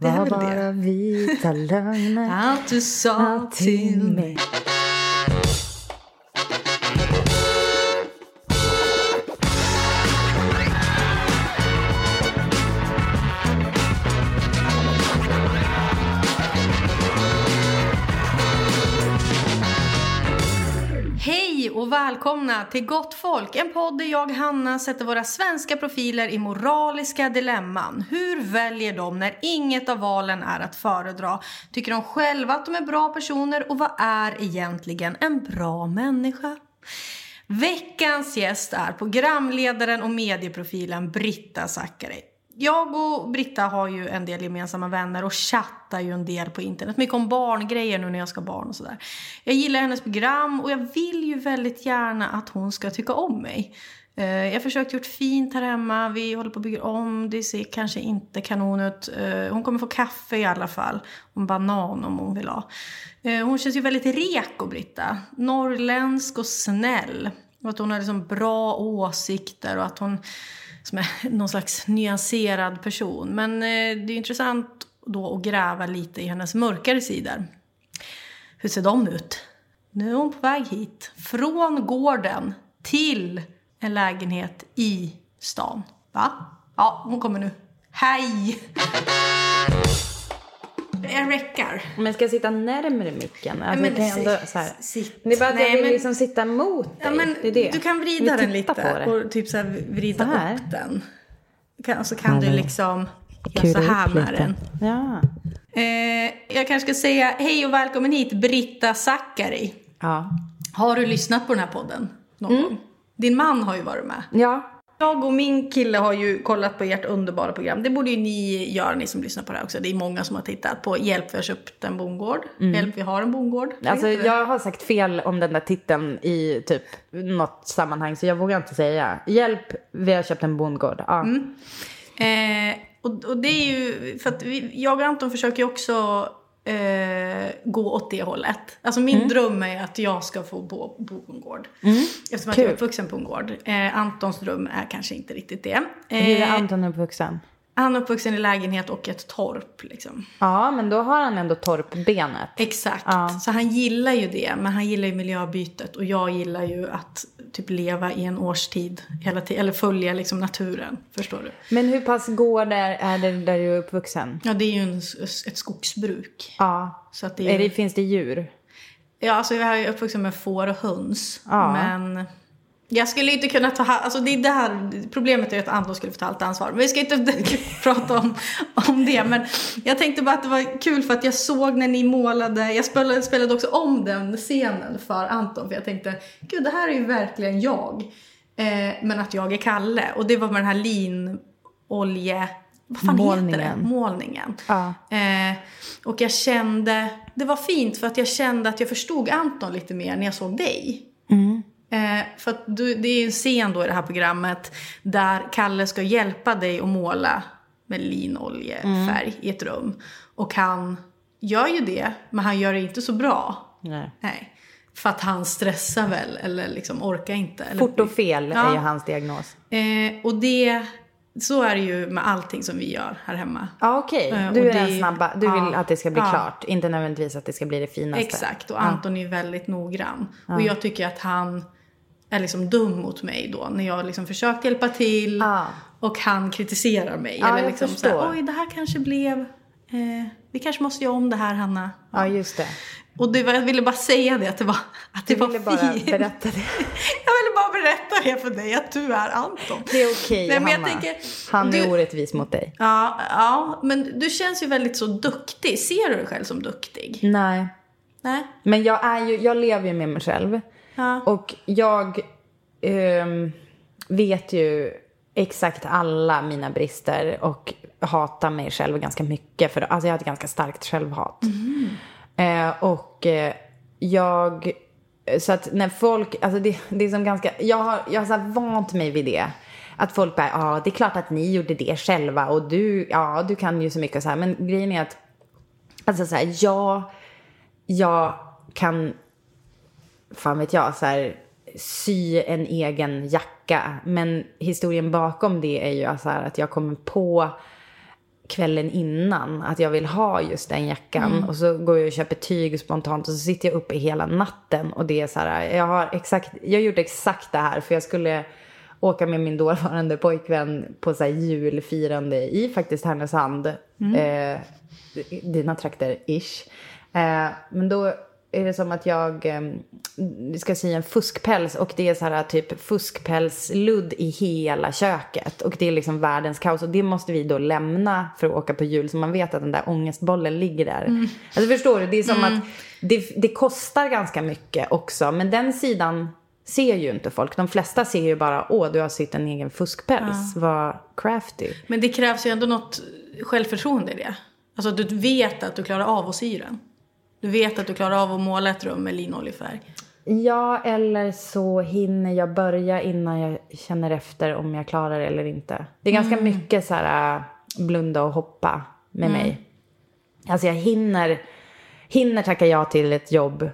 Det var bara det. vita lögner Allt du sa till mig. Hej och välkomna till Gott Folk, en podd där jag, Hanna, sätter våra svenska profiler i moraliska dilemman. Hur väljer de när inget av valen är att föredra? Tycker de själva att de är bra personer och vad är egentligen en bra människa? Veckans gäst är programledaren och medieprofilen Britta Zackari. Jag och Britta har ju en del gemensamma vänner och chattar ju en del på internet. Mycket om barngrejer nu när jag ska ha barn och sådär. Jag gillar hennes program och jag vill ju väldigt gärna att hon ska tycka om mig. Eh, jag har försökt gjort fint här hemma, vi håller på att bygga om, det ser kanske inte kanon ut. Eh, hon kommer få kaffe i alla fall, och en banan om hon vill ha. Eh, hon känns ju väldigt reko, Britta. Norrländsk och snäll. Och att hon har liksom bra åsikter och att hon som är någon slags nyanserad person. Men eh, det är intressant då att gräva lite i hennes mörkare sidor. Hur ser de ut? Nu är hon på väg hit. Från gården till en lägenhet i stan. Va? Ja, hon kommer nu. Hej! Jag räckar. Men ska jag sitta närmare micken? Alltså, men jag kan ändå, så här. sitt. Det är bara att Nej, jag vill men- liksom sitta mot dig. Ja, men det är det. Du kan vrida den lite på det. och typ så här vrida Så här? upp den. Kan, så kan Ja, du liksom göra så här med lite. den. Ja. Eh, jag kanske ska säga hej och välkommen hit Britta Zackari. Ja. Har du lyssnat på den här podden någon Mm. gång? Din man har ju varit med. Ja. Jag och min kille har ju kollat på ert underbara program. Det borde ju ni göra, ni som lyssnar på det här också. Det är många som har tittat på Hjälp vi har köpt en bondgård. Hjälp vi har en bondgård. Mm. Alltså, jag har sagt fel om den där titeln i typ något sammanhang så jag vågar inte säga. Hjälp, vi har köpt en bondgård. Ja. Mm. Eh, och, och det är ju, för att vi, jag och Anton försöker ju också eh, gå åt det hållet. Alltså min Mm. dröm är att jag ska få bo bo på en gård. Eftersom att jag är uppvuxen på en gård. Eh, Antons dröm är kanske inte riktigt det. Hur är Eh, Anton uppvuxen? Han är uppvuxen i lägenhet och ett torp liksom. Ja, men då har han ändå torpbenet. Exakt. Ja. Så han gillar ju det. Men han gillar ju miljöbytet. Och jag gillar ju att typ leva i en årstid hela tiden. Eller följa liksom naturen. Förstår du? Men hur pass gård är, är det där du är uppvuxen? Ja, det är ju en, ett skogsbruk. Ja. Så att det är, Är det, finns det djur? Ja, alltså jag är uppvuxen med får och höns. Ja. Men jag skulle inte kunna ta alltså det är det här, Problemet är att Anton skulle få ta allt ansvar. Men vi ska inte prata om, om det. Men jag tänkte bara att det var kul för att jag såg när ni målade. Jag spelade, spelade också om den scenen för Anton. För jag tänkte, gud det här är ju verkligen jag. Eh, men att jag är Kalle. Och det var med den här linolje... Vad fan heter Målningen. det? Målningen. Ja. Eh, och jag kände, det var fint för att jag kände att jag förstod Anton lite mer när jag såg dig. Eh, för du, det är en scen då i det här programmet där Kalle ska hjälpa dig att måla med linoljefärg i ett rum. Och han gör ju det, men han gör det inte så bra. Nej. Nej. För att han stressar väl, eller liksom orkar inte. Eller, Fort och fel Ja. är ju hans diagnos. eh, och det, så är det ju med allting som vi gör här hemma. Ja, okej. Eh, Du och är det- den snabba. Du vill att det ska bli Ja. klart. Inte nödvändigtvis att det ska bli det finaste. Exakt, och Anton är ju väldigt noggrann. Och jag tycker att han är liksom dum mot mig då. När jag liksom försökt hjälpa till Ja. och han kritiserar mig. Ja, Eller liksom förstår. såhär, oj det här kanske blev... Eh, vi kanske måste göra om det här Hanna. Ja, just det. Och det var, jag ville bara säga det, att det var, att det Du var ville bara fint. berätta det. Jag ville bara berätta det för dig, att du är Anton. Det är okej, jag Hanna. tänker, Han är du- orättvis mot dig. Ja, ja, men du känns ju väldigt så duktig. Ser du dig själv som duktig? Nej. Nej? Men jag, är ju, jag lever ju med mig själv. Ja. Och jag ehm, vet ju exakt alla mina brister och hatar mig själv ganska mycket. För alltså jag har ett ganska starkt självhat. Eh, och eh, jag... Så att när folk, alltså det, det är som ganska, jag har, jag har så vant mig vid det. Att folk bara, ja det är klart att ni gjorde det själva och du, ja du kan ju så mycket och så här. Men grejen är att, alltså så här, jag, jag kan, fan vet jag, så här, sy en egen jacka. Men historien bakom det är ju alltså här att jag kommer på kvällen innan att jag vill ha just den jackan. Mm. Och så går jag och köper tyg spontant och så sitter jag uppe hela natten. Och det är så här, jag har exakt, jag gjort exakt det här för jag skulle åka med min dåvarande pojkvän på så här julfirande i faktiskt Härnösand. Eh, dina trakter, ish. Eh, men då är det som att jag eh, ska sy en fuskpäls och det är så här typ fuskpälsludd i hela köket. Och det är liksom världens kaos och det måste vi då lämna för att åka på jul så man vet att den där ångestbollen ligger där. Alltså förstår du, det är som att det, det kostar ganska mycket också men den sidan ser ju inte folk. De flesta ser ju bara, åh du har sytt en egen fuskpäls, vad crafty. Men det krävs ju ändå något självförtroende i det. Alltså att du vet att du klarar av att sy den. Du vet att du klarar av att måla ett rum med linoljefärg. Ja, eller så hinner jag börja innan jag känner efter om jag klarar det eller inte. Det är ganska mycket så här äh, blunda och hoppa med mig. Alltså jag hinner, hinner tacka ja till ett jobb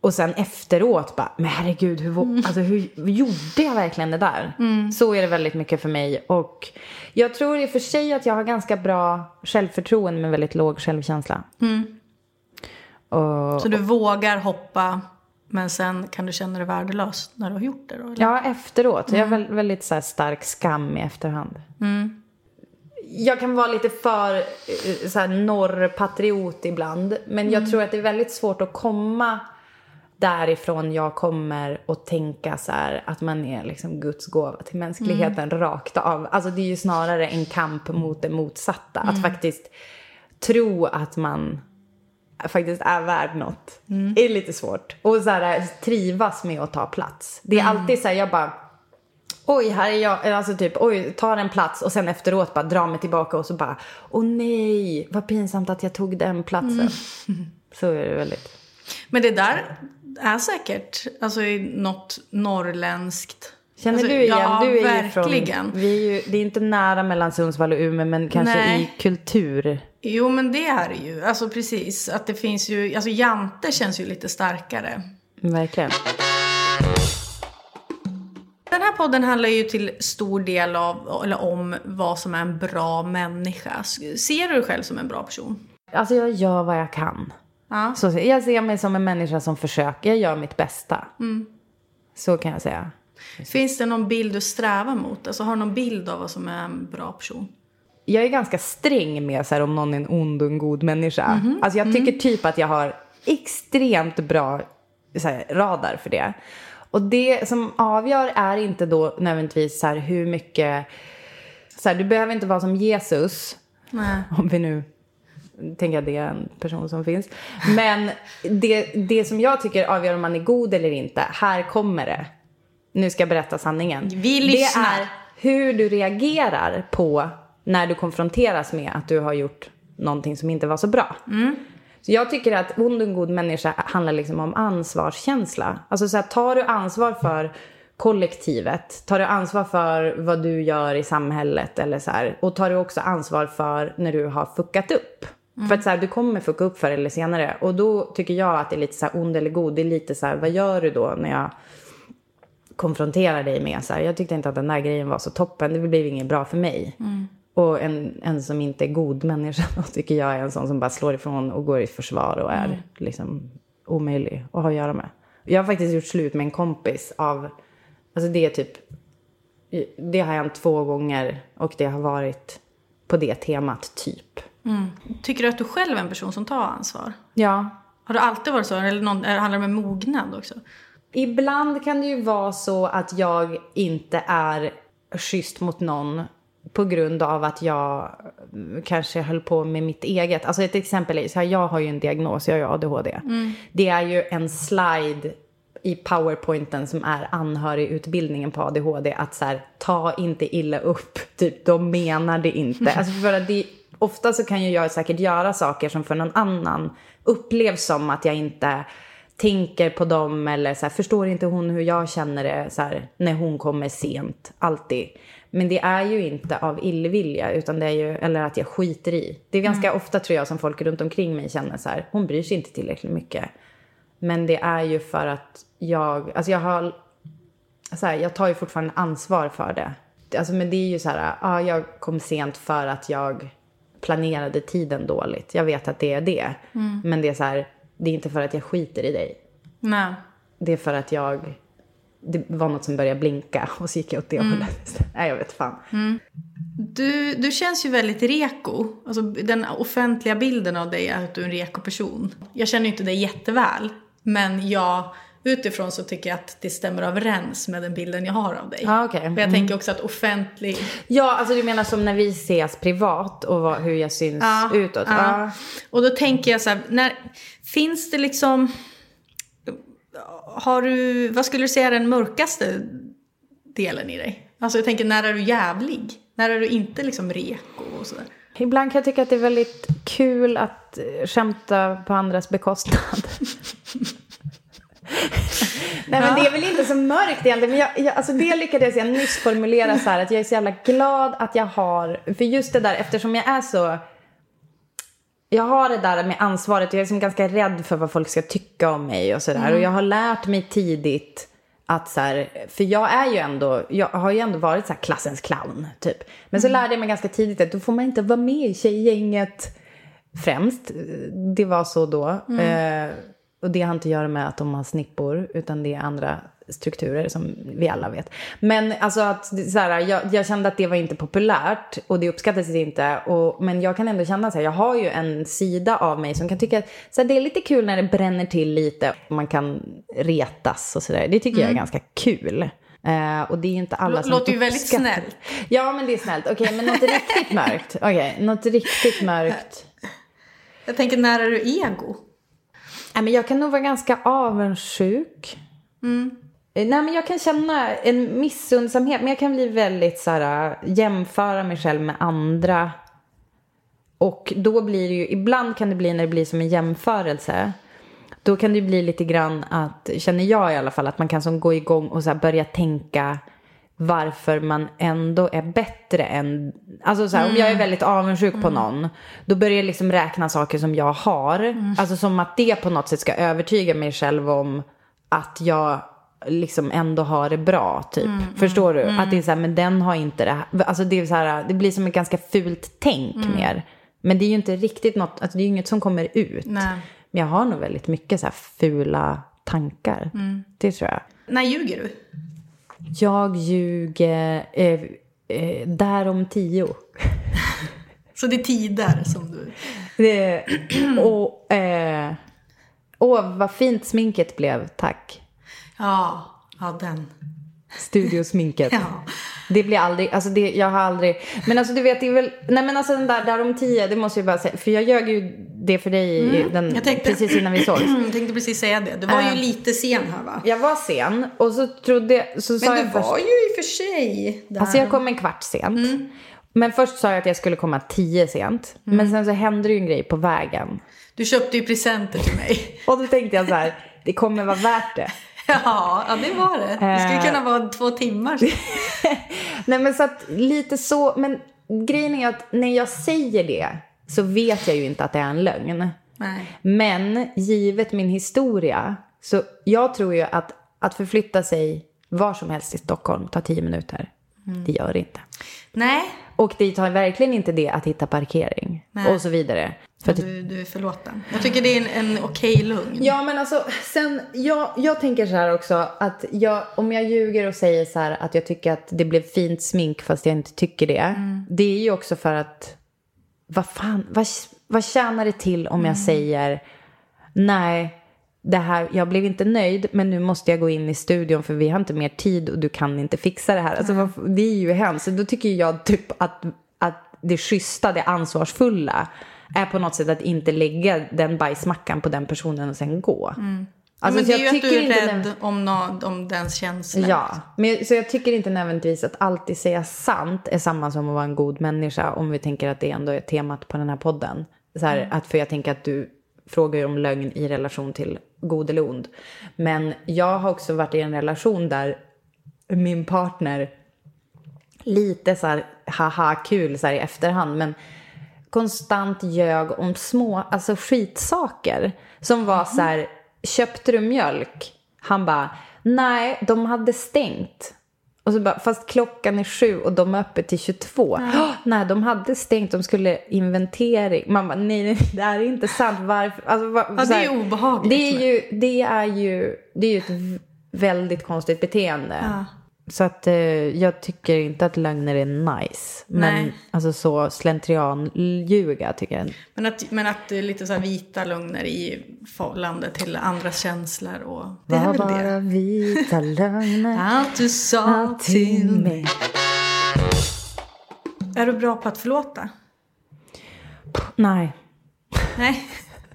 och sen efteråt bara, men herregud, hur, vå- alltså, hur gjorde jag verkligen det där? Så är det väldigt mycket för mig. Och jag tror i och för sig att jag har ganska bra självförtroende men väldigt låg självkänsla. Och, Så du vågar hoppa men sen kan du känna dig värdelös när du har gjort det då? Eller? Ja, efteråt. Jag har väl, väldigt så här stark skam i efterhand. Jag kan vara lite för eh, så här, norrpatriot ibland. Men jag tror att det är väldigt svårt att komma därifrån jag kommer och tänka så här att man är liksom Guds gåva till mänskligheten rakt av. Alltså det är ju snarare en kamp mot det motsatta. Att faktiskt tro att man faktiskt är värd något. är lite svårt. Och så här, trivas med att ta plats. Det är alltid så här, jag bara Oj, här är jag, alltså typ, oj, tar en plats och sen efteråt bara drar mig tillbaka och så bara, åh nej, vad pinsamt att jag tog den platsen. Så är det väldigt. Men det där är säkert alltså, i något norrländskt. Känner Alltså, du igen? Ja, du är verkligen. från, vi är ju, det är inte nära mellan Sundsvall och Umeå, men kanske Nej. i kultur. Jo, men det är det ju. Alltså precis. Att det finns ju, alltså Jante känns ju lite starkare. Verkligen. Den här podden handlar ju till stor del av, eller om vad som är en bra människa. Ser du dig själv som en bra person? Alltså jag gör vad jag kan. Ja. Så, jag ser mig som en människa som försöker, jag gör mitt bästa. Så kan jag säga. Finns det någon bild du strävar mot? Alltså har du någon bild av vad som är en bra person? Jag är ganska sträng med så här, om någon är en ond och en god människa. Alltså jag tycker typ att jag har extremt bra här, radar för det. Och det som avgör är inte då nödvändigtvis så här, hur mycket... Så här, du behöver inte vara som Jesus, Nej. om vi nu tänker att det är en person som finns. Men det, det som jag tycker avgör om man är god eller inte, här kommer det. Nu ska jag berätta sanningen. Vi lyssnar. Det är hur du reagerar på när du konfronteras med att du har gjort någonting som inte var så bra. Så jag tycker att ond och en god människa handlar liksom om ansvarskänsla. Alltså så här, tar du ansvar för kollektivet, tar du ansvar för vad du gör i samhället eller så här, och tar du också ansvar för när du har fuckat upp. För att så här, du kommer fucka upp förr eller senare. Och då tycker jag att det är lite så här ond eller god. Det är lite så här, vad gör du då när jag konfronterar dig med så här, jag tyckte inte att den där grejen var så toppen, det blev inget bra för mig. Och en, en som inte är god människa då tycker jag är en sån som bara slår ifrån och går i försvar och är liksom omöjlig att ha att göra med. Jag har faktiskt gjort slut med en kompis av, alltså det är typ, det har hänt två gånger och det har varit på det temat typ. Tycker du att du själv är en person som tar ansvar? Ja, Har du alltid varit så? Eller någon, handlar det om mognad också? Ibland kan det ju vara så att jag inte är schysst mot någon på grund av att jag mm, kanske höll på med mitt eget. Alltså ett exempel är så här, jag har ju en diagnos, jag har ju ADHD. Det är ju en slide i powerpointen som är anhörigutbildningen på ADHD att så här, ta inte illa upp, typ de menar det inte. Alltså för att det, ofta så kan ju jag säkert göra saker som för någon annan upplevs som att jag inte tänker på dem eller så här, förstår inte hon hur jag känner det så här, när hon kommer sent, alltid. Men det är ju inte av illvilja utan det är ju, eller att jag skiter i. Det är ganska ofta tror jag som folk runt omkring mig känner så här, hon bryr sig inte tillräckligt mycket. Men det är ju för att jag, alltså jag har, så här, jag tar ju fortfarande ansvar för det. Alltså men det är ju så här, ja jag kom sent för att jag planerade tiden dåligt. Jag vet att det är det. Men det är så här, det är inte för att jag skiter i dig. Nej. Det är för att jag, det var något som började blinka och så gick jag åt det hållet. Nej, jag vet fan. Du, du känns ju väldigt reko. Alltså, den offentliga bilden av dig är att du är en reko-person. Jag känner ju inte dig jätteväl. Men jag, utifrån så tycker jag att det stämmer överens med den bilden jag har av dig. Ja, okej. För jag tänker också att offentlig... Ja, alltså du menar som när vi ses privat och vad, hur jag syns Ja, utåt? ja. Ja. Och då tänker jag så här, när, finns det liksom... Har du, vad skulle du säga är den mörkaste delen i dig? Alltså jag tänker, när är du jävlig? När är du inte liksom reko och sådär? Ibland kan jag tycka att det är väldigt kul att eh, skämta på andras bekostnad. Nej men det är väl inte så mörkt egentligen. Men jag, jag, alltså det lyckades jag nyss formulera så här att jag är så jävla glad att jag har, för just det där eftersom jag är så, jag har det där med ansvaret och jag är liksom ganska rädd för vad folk ska tycka om mig och sådär. Och jag har lärt mig tidigt att så här, för jag är ju ändå, jag har ju ändå varit så här klassens clown typ. Men så lärde jag mig ganska tidigt att då får man inte vara med i tjejgänget främst. Det var så då. Eh, och det har inte att göra med att de har snippor, utan det är andra strukturer som vi alla vet. Men alltså att så här, jag, jag kände att det var inte populärt och det uppskattades inte. Och, men jag kan ändå känna så här, jag har ju en sida av mig som kan tycka att så här, det är lite kul när det bränner till lite. och Man kan retas och sådär. Det tycker jag är ganska kul. Eh, och det är inte alla Lå- som låter ju väldigt snällt. Ja, men det är snällt. Okej, men något riktigt mörkt. Okej, något riktigt mörkt. Jag tänker, när är du ego? Nej, men jag kan nog vara ganska avundsjuk. Eh, Nej, men jag kan känna en missundsamhet, men jag kan bli väldigt så här, äh, jämföra mig själv med andra. Och då blir det ju, ibland kan det bli när det blir som en jämförelse. Då kan det bli lite grann att, känner jag i alla fall, att man kan som gå igång och så börja tänka varför man ändå är bättre än... Alltså så här, om jag är väldigt avundsjuk på någon, då börjar jag liksom räkna saker som jag har. Alltså som att det på något sätt ska övertyga mig själv om att jag liksom ändå har det bra, typ. Förstår du? Att det är så här, men den har inte det här. Alltså det är så här, det blir som ett ganska fult tänk mer. Men det är ju inte riktigt något, alltså det är ju inget som kommer ut. Nej. Men jag har nog väldigt mycket så här fula tankar. Det tror jag. När ljuger du? Jag ljuger eh, eh, där om tio. Så det är tider som du... Det, och, eh, åh, vad fint sminket blev, tack. Ja, ja den. Studiosminket. Ja. Det blir aldrig, alltså det, jag har aldrig, men alltså du vet det är väl, nej men alltså den där, där om tio, det måste jag bara säga, för jag ljög ju det för dig i den, Jag tänkte- precis innan vi sågs. Jag tänkte precis säga det. Du var ju Äh. lite sen här va? Jag var sen och så trodde, så sa Men du jag först, var ju i och för sig där. Alltså jag kom en kvart sent. Men först sa jag att jag skulle komma tio sent. Men sen så hände det ju en grej på vägen. Du köpte ju presenter till mig. Och då tänkte jag så här, det kommer vara värt det. Ja, ja det var det. Det skulle kunna vara två timmar. Nej men så att lite så, men grejen är att när jag säger det så vet jag ju inte att det är en lögn. Nej. Men givet min historia, så jag tror ju att att förflytta sig var som helst i Stockholm tar tio minuter. Det gör det inte. Nej, Och det tar verkligen inte det att hitta parkering Nej. och så vidare. För du, du är förlåten. Jag tycker det är en, en okej lugn. Ja men alltså sen, jag, jag tänker så här också att jag, om jag ljuger och säger så här att jag tycker att det blev fint smink fast jag inte tycker det. Det är ju också för att, vad fan, vad, vad tjänar det till om jag säger nej, det här, jag blev inte nöjd men nu måste jag gå in i studion för vi har inte mer tid och du kan inte fixa det här. Alltså, det är ju hemskt. Så då tycker jag typ att, att det schyssta, det ansvarsfulla är på något sätt att inte lägga den bajsmackan på den personen och sen gå. Alltså, Mm. men så det är ju att tycker du är inte rädd növ- om, nå om dens känslor. Ja, men, så jag tycker inte nödvändigtvis att alltid säga sant är samma som att vara en god människa om vi tänker att det ändå är temat på den här podden. Så här, att, för jag tänker att du frågar ju om lögn i relation till god eller ond. Men jag har också varit i en relation där min partner lite så här haha kul så här i efterhand men konstant ljög om små, alltså skitsaker. Som var så här, köpte du mjölk? Han bara, nej, de hade stängt. Och så bara, fast klockan är sju och de är öppet till 22. Åh, nej, de hade stängt, de skulle inventering. Man bara, nej, nej, det här är inte sant. Varför? Alltså, va, Ja, det här, är obehagligt. Det är ju, det är ju, det är ju ett väldigt konstigt beteende. Ja. Så att eh, jag tycker inte att lögner är nice. Men Nej. alltså så slentrianljuga tycker jag. Men att, men att är lite så här vita lögner i förhållande till andras känslor och... Det är Var väl bara det. vita lögner Allt du sa till mig. Är du bra på att förlåta? Nej. Nej.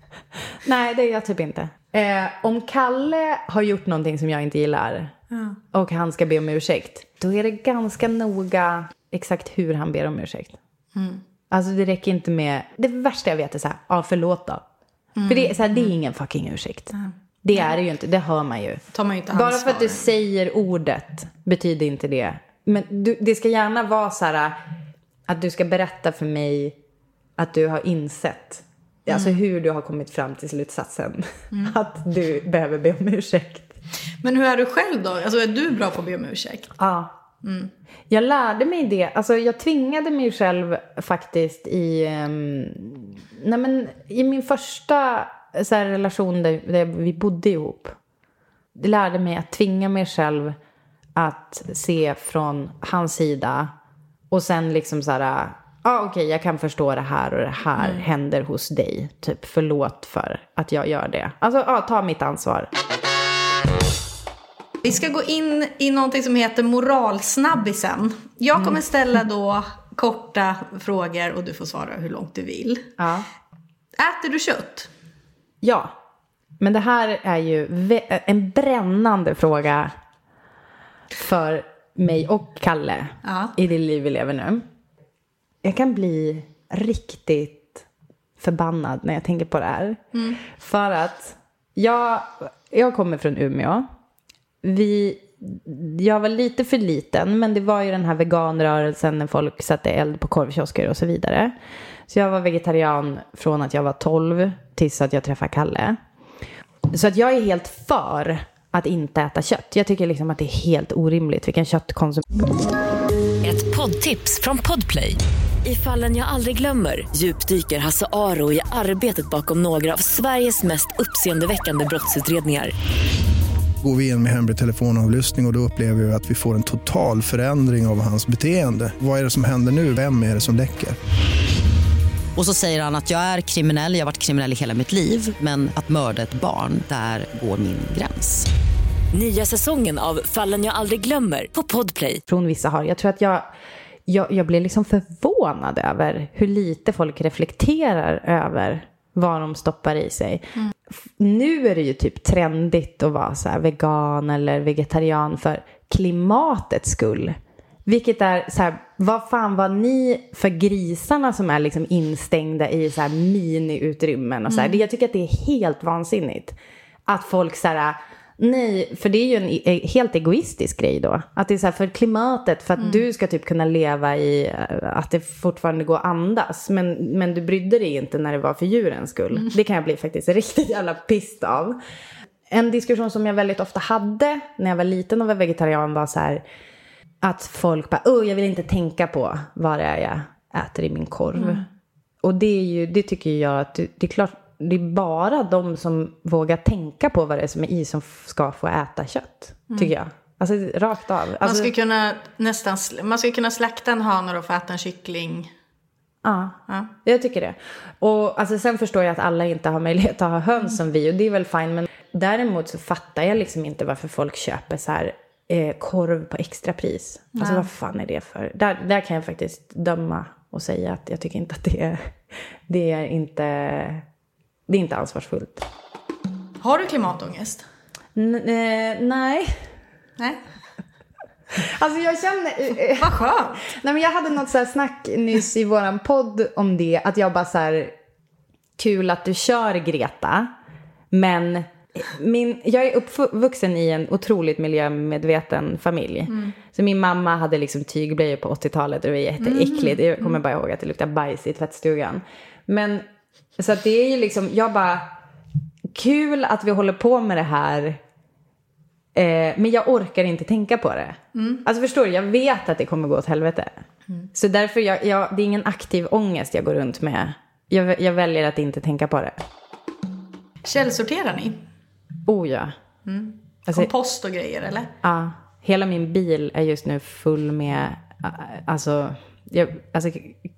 Nej, det är jag typ inte. Eh, om Kalle har gjort någonting som jag inte gillar Ja. och han ska be om ursäkt, då är det ganska noga exakt hur han ber om ursäkt. Alltså det räcker inte med, det värsta jag vet är så här, ja förlåt då. För det, så här, det är ingen fucking ursäkt. Det är det ju inte, det hör man ju. man ju Bara för att du säger ordet betyder inte det. Men du, det ska gärna vara så här att du ska berätta för mig att du har insett. Alltså hur du har kommit fram till slutsatsen. Att du behöver be om ursäkt. Men hur är du själv då? Alltså är du bra på att be om ursäkt? Ja. Jag lärde mig det. Alltså jag tvingade mig själv faktiskt i, ehm, nej men, i min första så här, relation där, där vi bodde ihop. Det lärde mig att tvinga mig själv att se från hans sida. Och sen liksom så här, ah, okej jag kan förstå det här och det här händer hos dig. Typ förlåt för att jag gör det. Alltså ja, ta mitt ansvar. Vi ska gå in i någonting som heter moralsnabbisen. Jag kommer ställa då korta frågor och du får svara hur långt du vill. Ja. Äter du kött? Ja, men det här är ju en brännande fråga för mig och Kalle Ja. i det liv vi lever nu. Jag kan bli riktigt förbannad när jag tänker på det här. För att jag, jag kommer från Umeå. Vi, jag var lite för liten, men det var ju den här veganrörelsen när folk satte eld på korvkiosker och så vidare. Så jag var vegetarian från att jag var 12 tills att jag träffade Kalle. Så att jag är helt för att inte äta kött. Jag tycker liksom att det är helt orimligt vilken köttkonsum... Ett poddtips från Podplay. I fallen jag aldrig glömmer djupdyker Hasse Aro i arbetet bakom några av Sveriges mest uppseendeväckande brottsutredningar. Går vi in med hemlig telefonavlyssning och, och då upplever vi att vi får en total förändring av hans beteende. Vad är det som händer nu? Vem är det som läcker? Och så säger han att jag är kriminell, jag har varit kriminell i hela mitt liv men att mörda ett barn, där går min gräns. Nya säsongen av Fallen jag aldrig glömmer på Podplay. från vissa har. Jag tror att jag, jag, jag blir liksom förvånad över hur lite folk reflekterar över vad de stoppar i sig. F- Nu är det ju typ trendigt att vara så här vegan eller vegetarian för klimatets skull. Vilket är så här, vad fan var ni för grisarna som är liksom instängda i så här miniutrymmen och så här. Det- Jag tycker att det är helt vansinnigt. Att folk så här, nej, för det är ju en e- helt egoistisk grej då. Att det är så här för klimatet, för att du ska typ kunna leva i eh, att det fortfarande går att andas. Men, men du brydde dig inte när det var för djurens skull. Det kan jag bli faktiskt riktigt jävla pissed av. En diskussion som jag väldigt ofta hade när jag var liten och var vegetarian var så här att folk bara, oh, jag vill inte tänka på vad det är jag äter i min korv. Och det är ju, det tycker jag att det, det är klart, det är bara de som vågar tänka på vad det är som är i som ska få äta kött. Tycker jag. Alltså rakt av. Man Alltså, skulle kunna nästan man skulle kunna slakta en hane och få äta en kyckling. Ja, Ja. jag tycker det. Och alltså, sen förstår jag att alla inte har möjlighet att ha höns som vi och det är väl fine. Men däremot så fattar jag liksom inte varför folk köper så här eh, korv på extrapris. Alltså vad fan är det för? Där, där kan jag faktiskt döma och säga att jag tycker inte att det är, det är inte, det är inte ansvarsfullt. Har du klimatångest? N- eh, nej. Nej. Alltså jag känner... eh, Vad skönt. Nej, men jag hade något så här snack nyss i våran podd om det. Att jag bara så här, kul att du kör Greta. Men min, jag är uppvuxen i en otroligt miljömedveten familj. Så min mamma hade liksom tygblöjor på 80-talet och det var jätteäckligt. Jag kommer bara ihåg att det luktade bajs i tvättstugan. Men så att det är ju liksom, jag bara, kul att vi håller på med det här Eh, men jag orkar inte tänka på det. Alltså förstår du, jag vet att det kommer gå åt helvete. Så därför, jag, jag, det är ingen aktiv ångest jag går runt med. Jag, jag väljer att inte tänka på det. Källsorterar ni? Oh ja. Alltså, Kompost och grejer eller? Ja, hela min bil är just nu full med, äh, alltså, jag, alltså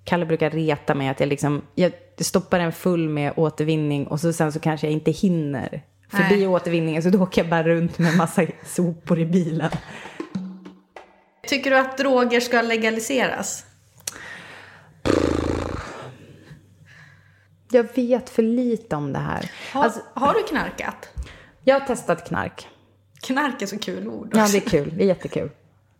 Kalle brukar reta mig att jag liksom, jag stoppar den full med återvinning och så sen så kanske jag inte hinner förbi Nej. återvinningen så då åker jag bara runt med massa sopor i bilen. Tycker du att droger ska legaliseras? Jag vet för lite om det här. Har, Alltså, har du knarkat? jag har testat knark. Knark är så kul ord. Ja, det är kul. Det är jättekul.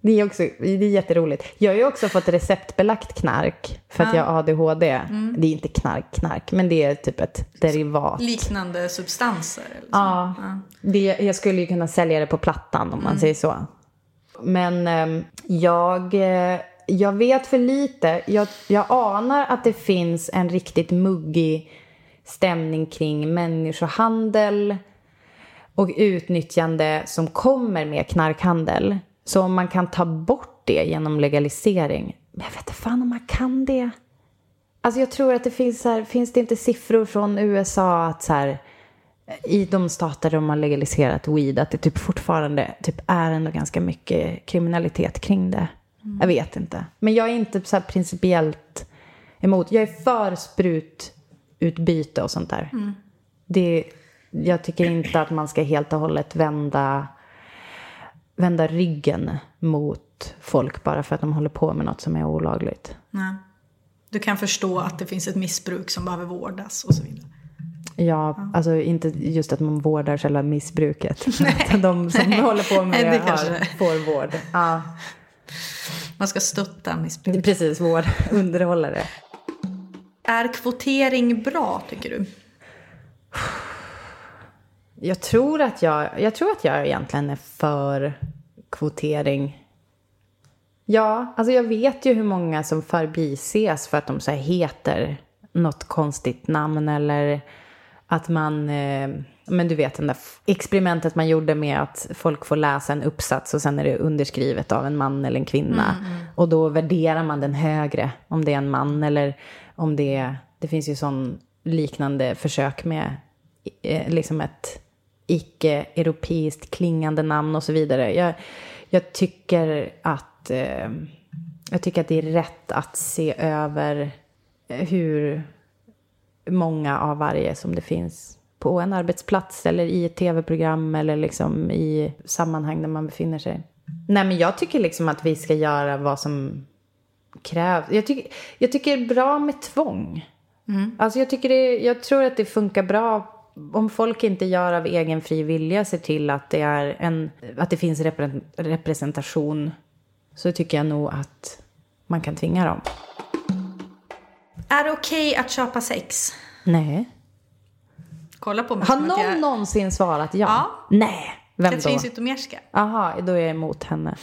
Det är, också, det är jätteroligt. Jag har ju också fått receptbelagt knark för att jag har ADHD. Det är inte knark, knark, men det är typ ett derivat. Liknande substanser? Så. Ja, det, jag skulle ju kunna sälja det på plattan om man säger så. Men ehm, jag, eh, jag vet för lite. Jag, jag anar att det finns en riktigt muggig stämning kring människohandel och utnyttjande som kommer med knarkhandel. Så om man kan ta bort det genom legalisering. Men jag vet inte fan om man kan det. Alltså jag tror att det finns så här, finns det inte siffror från USA att så här, i de stater där de har legaliserat weed, att det typ fortfarande typ är ändå ganska mycket kriminalitet kring det. Jag vet inte. Men jag är inte så här principiellt emot. Jag är för sprututbyte och sånt där. Det, jag tycker inte att man ska helt och hållet vända, vända ryggen mot folk bara för att de håller på med något som är olagligt. Nej. Du kan förstå att det finns ett missbruk som behöver vårdas och så vidare. Ja, alltså inte just att man vårdar själva missbruket. Utan de som håller på med Nej, det, det har, får vård. Ja, Man ska stötta det är missbruk. precis, vård, underhålla det. Är kvotering bra tycker du? Jag tror att jag, jag tror att jag egentligen är för kvotering. Ja, alltså jag vet ju hur många som förbises för att de så heter något konstigt namn eller att man, eh, men du vet den där experimentet man gjorde med att folk får läsa en uppsats och sen är det underskrivet av en man eller en kvinna. Och då värderar man den högre om det är en man eller om det är, det finns ju sån liknande försök med eh, liksom ett icke-europeiskt klingande namn och så vidare. Jag, jag tycker att eh, jag tycker att det är rätt att se över eh, hur många av varje som det finns på en arbetsplats eller i ett tv-program eller liksom i sammanhang där man befinner sig. Nej, men jag tycker liksom att vi ska göra vad som krävs. Jag tycker, jag tycker det är bra med tvång. Alltså jag, tycker det, jag tror att det funkar bra om folk inte gör av egen fri vilja ser till att det, är en, att det finns repre, representation så tycker jag nog att man kan tvinga dem. Är det okej att köpa sex? Nej. Kolla på mig Har att jag... någon någonsin svarat ja? Ja. Nej. Vem Katrin då? Zytomierska. Jaha, då är jag emot henne.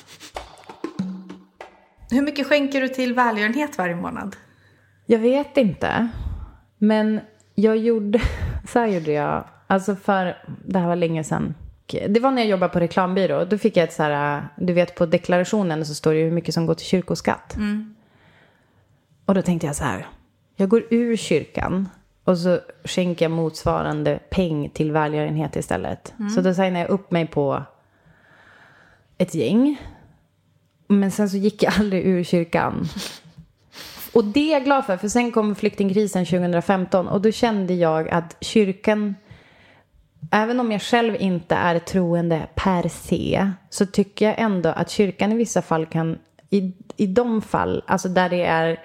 Hur mycket skänker du till välgörenhet varje månad? Jag vet inte. Men jag gjorde, så här gjorde jag, alltså för, det här var länge sedan. Det var när jag jobbade på reklambyrå. Då fick jag ett så här, du vet på deklarationen så står det ju hur mycket som går till kyrkoskatt. Och då tänkte jag så här, jag går ur kyrkan och så skänker jag motsvarande peng till välgörenhet istället. Så då signade jag upp mig på ett gäng. Men sen så gick jag aldrig ur kyrkan. Och det är jag glad för, för sen kom flyktingkrisen 2015 och då kände jag att kyrkan, även om jag själv inte är troende per se, så tycker jag ändå att kyrkan i vissa fall kan, i, i de fall, alltså där det är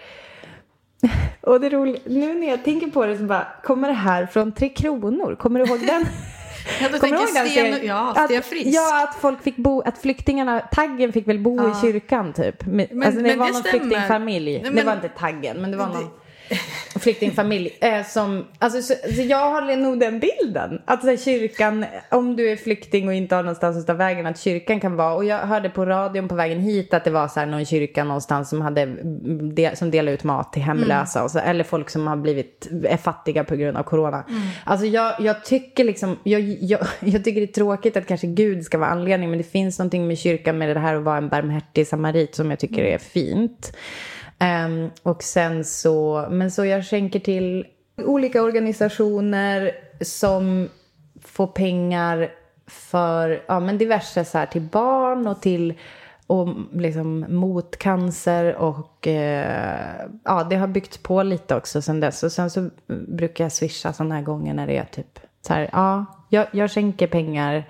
och det roliga, nu när jag tänker på det så bara, kommer det här från Tre Kronor? Kommer du ihåg den? Ja, du Kommer tänker Sten, serien? ja, Att- Sten Frisk. Ja, att folk fick bo, att flyktingarna, taggen fick väl bo i kyrkan typ. Men, alltså det men var det någon stämmer. flyktingfamilj. Nej, det men- var inte taggen, men det var någon. Flyktingfamilj. Eh, som, alltså, så, så jag har nog den bilden. Att här, kyrkan, om du är flykting och inte har någonstans att ta vägen, att kyrkan kan vara. Och jag hörde på radion på vägen hit att det var så här, någon kyrka någonstans som, hade, del, som delade ut mat till hemlösa. Mm. Och så, eller folk som har blivit, är fattiga på grund av corona. Mm. Alltså jag, jag tycker liksom, jag, jag, jag tycker det är tråkigt att kanske Gud ska vara anledning. Men det finns någonting med kyrkan med det här att vara en barmhärtig samarit som jag tycker är fint. Um, och sen så, men så jag skänker till olika organisationer som får pengar för ja, men diverse så här, till barn och till och liksom mot cancer och eh, ja, det har byggts på lite också sen dess. Och sen så brukar jag swisha sådana här gånger när det är typ så här, ja, jag, jag skänker pengar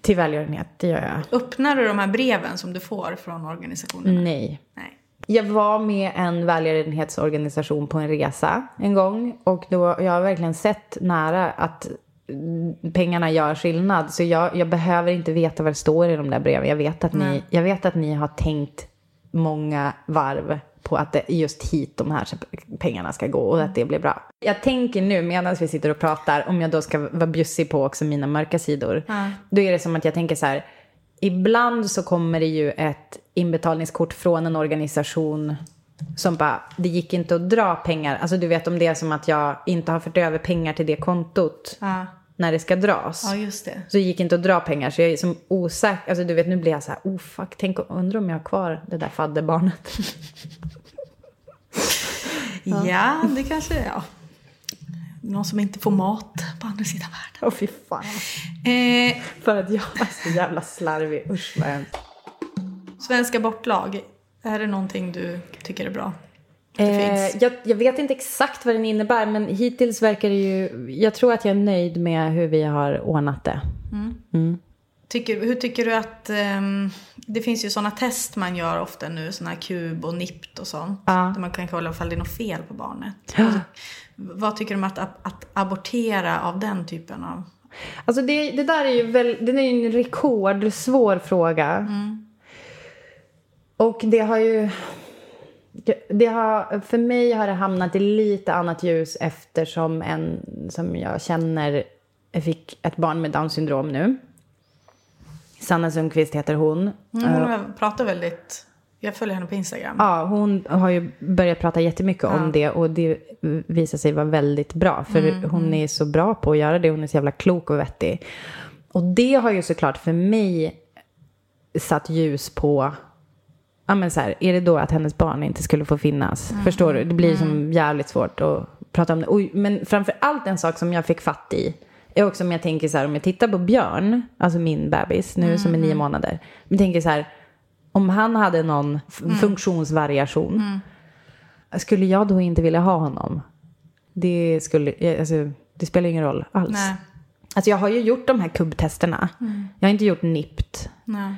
till välgörenhet, det gör jag. Öppnar du de här breven som du får från organisationerna? Nej. Nej. Jag var med en välgörenhetsorganisation på en resa en gång. Och då, jag har verkligen sett nära att pengarna gör skillnad. Så jag, jag behöver inte veta vad det står i de där breven. Jag vet att, ni, jag vet att ni har tänkt många varv på att det just hit de här pengarna ska gå och att det blir bra. Jag tänker nu medan vi sitter och pratar, om jag då ska vara bjussig på också mina mörka sidor. Mm. Då är det som att jag tänker så här, ibland så kommer det ju ett inbetalningskort från en organisation som bara, det gick inte att dra pengar. Alltså du vet om det är som att jag inte har fört över pengar till det kontot. Ja. När det ska dras. Ja, just det. Så det gick inte att dra pengar. Så jag är som osäker. Alltså du vet, nu blir jag så här, oh fuck, tänk, undrar om jag har kvar det där fadderbarnet. ja. ja, det kanske, ja. Någon som inte får mat på andra sidan världen. Åh oh, fy fan. Eh, För att jag är så jävla slarvig. Usch vad hemskt. Svenska bortlag, är det någonting du tycker är bra? Eh, jag, jag, vet inte exakt vad den innebär men hittills verkar det ju... Jag tror att jag är nöjd med hur vi har ordnat det. Mm. Mm. Tycker, hur tycker du att... Um, det finns ju sådana test man gör ofta nu, sådana här kub och NIPT och sånt. Ja. Där man kan kolla ifall det är något fel på barnet. Ja. Alltså, vad tycker du om att, att abortera av den typen av... Alltså det, det där är ju väl, det är en rekordsvår fråga. Mm. Och det har ju... Det har, för mig har det hamnat i lite annat ljus eftersom en som jag känner fick ett barn med Downs syndrom nu. Sanna Sundqvist heter hon. Mm, hon uh, pratar väldigt... Jag följer henne på Instagram. Ja, hon har ju börjat prata jättemycket ja. om det och det visar sig vara väldigt bra. För mm, hon mm. är så bra på att göra det. Hon är så jävla klok och vettig. Och det har ju såklart för mig satt ljus på ja men så här, är det då att hennes barn inte skulle få finnas? Mm. Förstår du? Det blir mm. som jävligt svårt att prata om det. Och, men framför allt en sak som jag fick fatt i är också om jag tänker så här, om jag tittar på Björn, alltså min bebis nu mm. som är nio mm. månader. Jag tänker så här, om han hade någon mm. funktionsvariation, mm. skulle jag då inte vilja ha honom? Det, skulle, alltså, det spelar ingen roll alls. Nej. Alltså jag har ju gjort de här kubbtesterna. Jag har inte gjort NIPT. Nej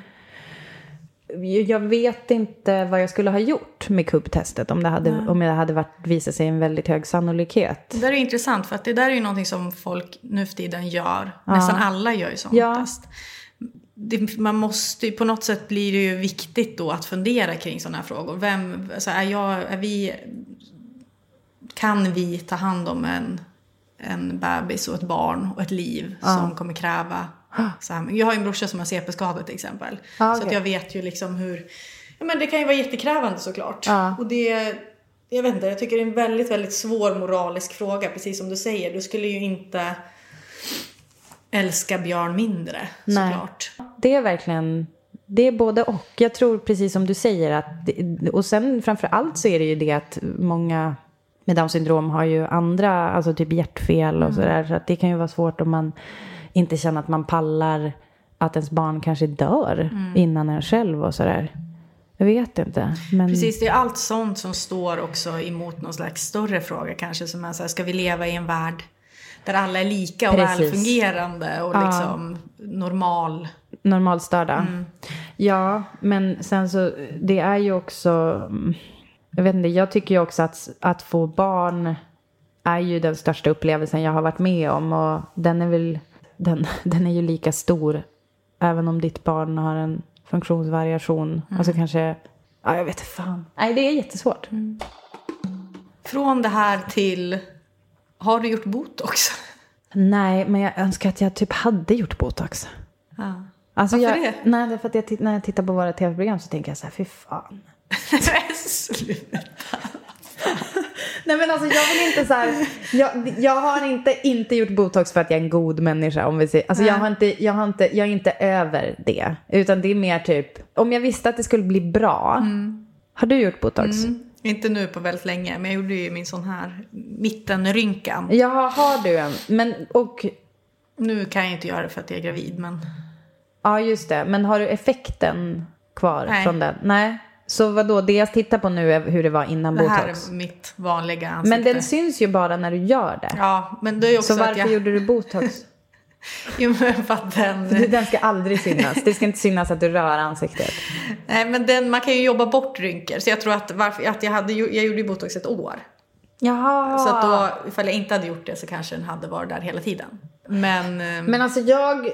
jag vet inte vad jag skulle ha gjort med kubbtestet om det hade, om det hade varit, visat sig en väldigt hög sannolikhet. Det där är intressant för att det där är ju någonting som folk nu för tiden gör. Ja. Nästan alla gör ju sånt ja. test. Det, man måste på något sätt blir det ju viktigt då att fundera kring sådana här frågor. Vem, alltså är jag, är vi, kan vi ta hand om en, en bebis och ett barn och ett liv ja. som kommer kräva så här, jag har en brorsa som har CP-skada till exempel. Ah, okay. Så att jag vet ju liksom hur... Ja, men det kan ju vara jättekrävande såklart. Ah. Och det... Jag vet inte, jag tycker det är en väldigt, väldigt svår moralisk fråga. Precis som du säger. Du skulle ju inte älska Björn mindre Nej. såklart. Det är verkligen... Det är både och. Jag tror precis som du säger att... Och sen framför allt så är det ju det att många med Downs syndrom har ju andra, alltså typ hjärtfel och mm. sådär. Så att det kan ju vara svårt om man inte känna att man pallar att ens barn kanske dör mm. innan en själv och sådär. Jag vet inte. Men... Precis, det är allt sånt som står också emot någon slags större fråga kanske. Som är så här, ska vi leva i en värld där alla är lika och Precis. välfungerande och ja. liksom normal? Normalstörda. Mm. Ja, men sen så, det är ju också, jag vet inte, jag tycker ju också att, att få barn är ju den största upplevelsen jag har varit med om och den är väl den, den är ju lika stor även om ditt barn har en funktionsvariation. Mm. Alltså kanske, ja jag vet inte fan. Nej det är jättesvårt. Mm. Från det här till... Har du gjort botox? Nej, men jag önskar att jag typ hade gjort botox. Ja. Alltså Varför jag, det? Nej, därför att jag, när jag tittar på våra tv-program så tänker jag så här, fy fan. Sluta. Nej men alltså jag vill inte så här, jag, jag har inte, inte gjort botox för att jag är en god människa om vi säger, alltså jag har, inte, jag har inte, jag är inte över det. Utan det är mer typ, om jag visste att det skulle bli bra. Har du gjort botox? Mm. Inte nu på väldigt länge, men jag gjorde ju min sån här mittenrynkan. Ja, har du en? Men, och, Nu kan jag inte göra det för att jag är gravid, men... ja just det, men har du effekten kvar Nej. från den? Nej. Så vad då? det jag tittar på nu är hur det var innan Det här botox. är mitt vanliga ansikte. Men den syns ju bara när du gör det. Ja, men det är också Så varför jag... gjorde du botox? Jo, men för att den... Den ska aldrig synas. Det ska inte synas att du rör ansiktet. Nej, men den, man kan ju jobba bort rynkor. Så jag tror att, varför, att jag, hade, jag gjorde ju botox ett år. Jaha. Så att då, ifall jag inte hade gjort det så kanske den hade varit där hela tiden. Men... ehm, Men alltså jag,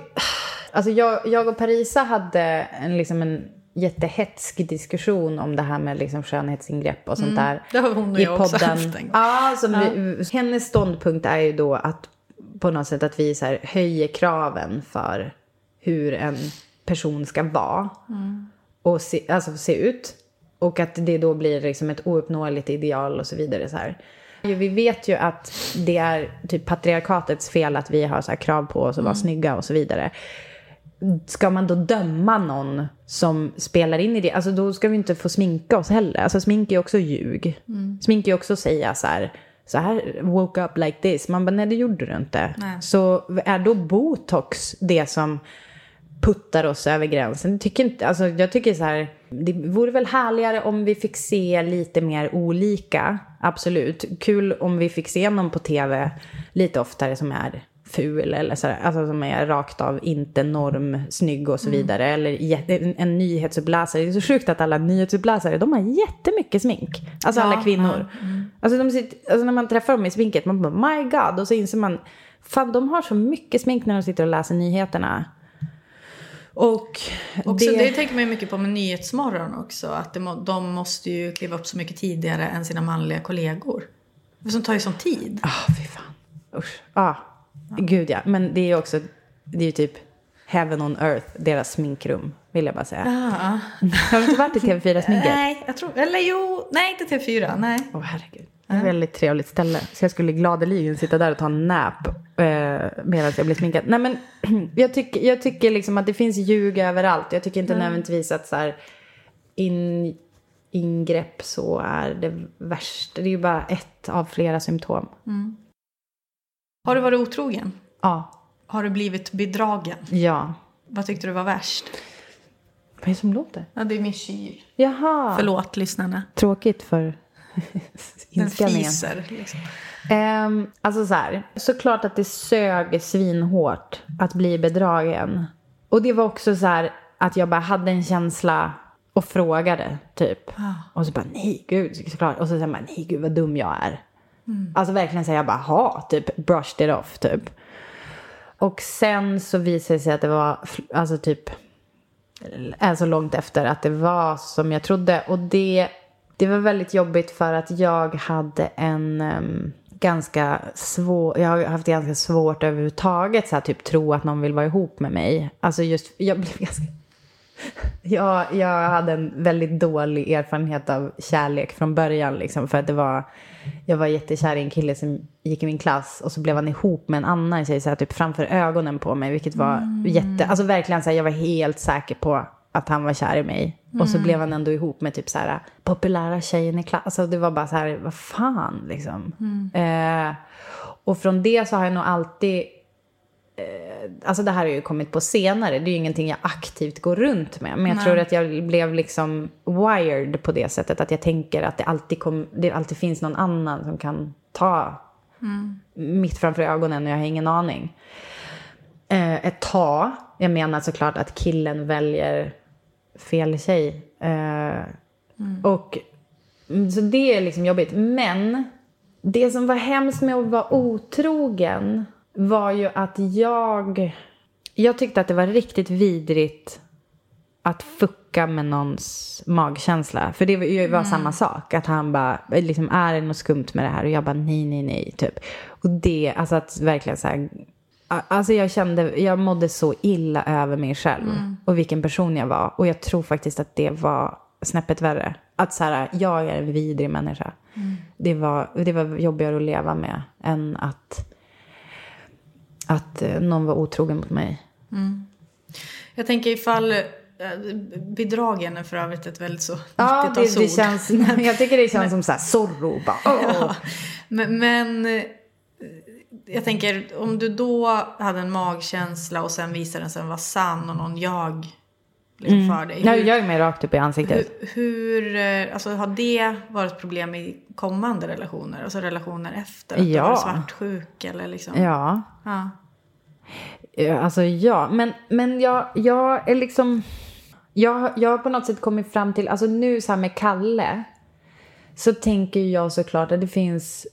alltså jag, jag och Parisa hade en, liksom en jättehetsk diskussion om det här med liksom skönhetsingrepp och sånt där. det har hon och i jag också podden. haft en gång. Ja, som Vi, hennes ståndpunkt är ju då att på något sätt att vi så här höjer kraven för hur en person ska vara. Och se, alltså se ut. Och att det då blir liksom ett ouppnåeligt ideal och så vidare. Så här. Vi vet ju att det är typ patriarkatets fel att vi har så här krav på oss att vara snygga och så vidare. Ska man då döma någon som spelar in i det? Alltså då ska vi inte få sminka oss heller. Alltså smink är ju också ljug. Smink är ju också att säga så här, så här woke up like this. Man bara, nej det gjorde du inte. Så är då botox det som puttar oss över gränsen. Jag tycker, inte, alltså, jag tycker så här, det vore väl härligare om vi fick se lite mer olika. Absolut. Kul om vi fick se någon på tv lite oftare som är ful eller så här, alltså som är rakt av inte normsnygg och så vidare. Eller jä- en, en nyhetsuppläsare. Det är så sjukt att alla nyhetsuppläsare, de har jättemycket smink. Alltså alla kvinnor. Alltså, de sitter, alltså när man träffar dem i sminket, man bara my god. Och så inser man, fan de har så mycket smink när de sitter och läser nyheterna. Och Också, det... tänker man ju mycket på med Nyhetsmorgon också. Att det må, de måste ju kliva upp så mycket tidigare än sina manliga kollegor. För som tar ju sån tid. Ah, fy fan. Usch. Ah, gud ja. Men det är ju också, det är ju typ heaven on earth, deras sminkrum, vill jag bara säga. Ja. Har du inte varit i TV4-sminket? Nej, jag tror, eller jo, nej inte TV4, nej. Åh herregud. Det är ett väldigt trevligt ställe. Så jag skulle gladeligen sitta där och ta en nap eh, medan jag blir sminkad. Nej men jag tycker, jag tycker liksom att det finns ljug överallt. Jag tycker inte nödvändigtvis att så här in, ingrepp så är det värsta. Det är ju bara ett av flera symptom. Har du varit otrogen? Ja. Har du blivit bedragen? Ja. Vad tyckte du var värst? Vad är det som låter? Ja, det är min kyl. Jaha. Förlåt lyssnarna. Tråkigt för Den fiser. Liksom. Um, alltså så här, såklart att det sög svinhårt att bli bedragen. Och det var också så här att jag bara hade en känsla och frågade typ. Och så bara nej gud såklart. Och så säger man nej gud vad dum jag är. Mm. Alltså verkligen säga jag bara ha typ brushed it off typ. Och sen så visade det sig att det var alltså typ alltså så långt efter att det var som jag trodde. Och det, det var väldigt jobbigt för att jag hade en um, ganska svår, jag har haft ganska svårt överhuvudtaget så här, typ tro att någon vill vara ihop med mig. Alltså just, jag blev ganska jag, jag hade en väldigt dålig erfarenhet av kärlek från början. Liksom, för att det var, jag var jättekär i en kille som gick i min klass och så blev han ihop med en annan tjej så här, typ framför ögonen på mig. Vilket var jätte, alltså verkligen så här, jag var helt säker på att han var kär i mig. Och så blev han ändå ihop med typ så här populära tjejen i klass. Alltså det var bara så här, vad fan liksom. Eh, och från det så har jag nog alltid Alltså det här har ju kommit på senare. Det är ju ingenting jag aktivt går runt med. Men jag tror att jag blev liksom wired på det sättet. Att jag tänker att det alltid, kom, det alltid finns någon annan som kan ta mitt framför ögonen och jag har ingen aning. Eh, ett tag. Jag menar såklart att killen väljer fel tjej. Eh, Och mm, så det är liksom jobbigt. Men det som var hemskt med att vara otrogen var ju att jag... Jag tyckte att det var riktigt vidrigt att fucka med någons magkänsla. För det var, ju var samma sak. Att han bara, liksom, är det något skumt med det här? Och jag bara, nej, nej, nej, typ. Och det, alltså att verkligen så här, Alltså jag kände, jag mådde så illa över mig själv. Och vilken person jag var. Och jag tror faktiskt att det var snäppet värre. Att så här, jag är en vidrig människa. Det, var, det var jobbigare att leva med än att, att eh, någon var otrogen mot mig. Jag tänker ifall... eh, Bedragen är för övrigt ett väldigt så Ja, det, 90-talsord. det känns, jag tycker det känns som så här Zorro. Bara, åh. Ja, men, men eh, jag tänker om du då hade en magkänsla och sen visade den sig vara sann och någon jag liksom för dig. Jag Hur, gör mig rakt upp i ansiktet. hur, hur eh, alltså, har det varit problem i kommande relationer? Alltså relationer efter? Att du Ja. har varit svartsjuk eller liksom? Ja. Ja. Ja, Alltså ja, men, men jag, jag är liksom... Jag, jag har på något sätt kommit fram till, alltså nu så här med Kalle. Så tänker jag såklart att det finns,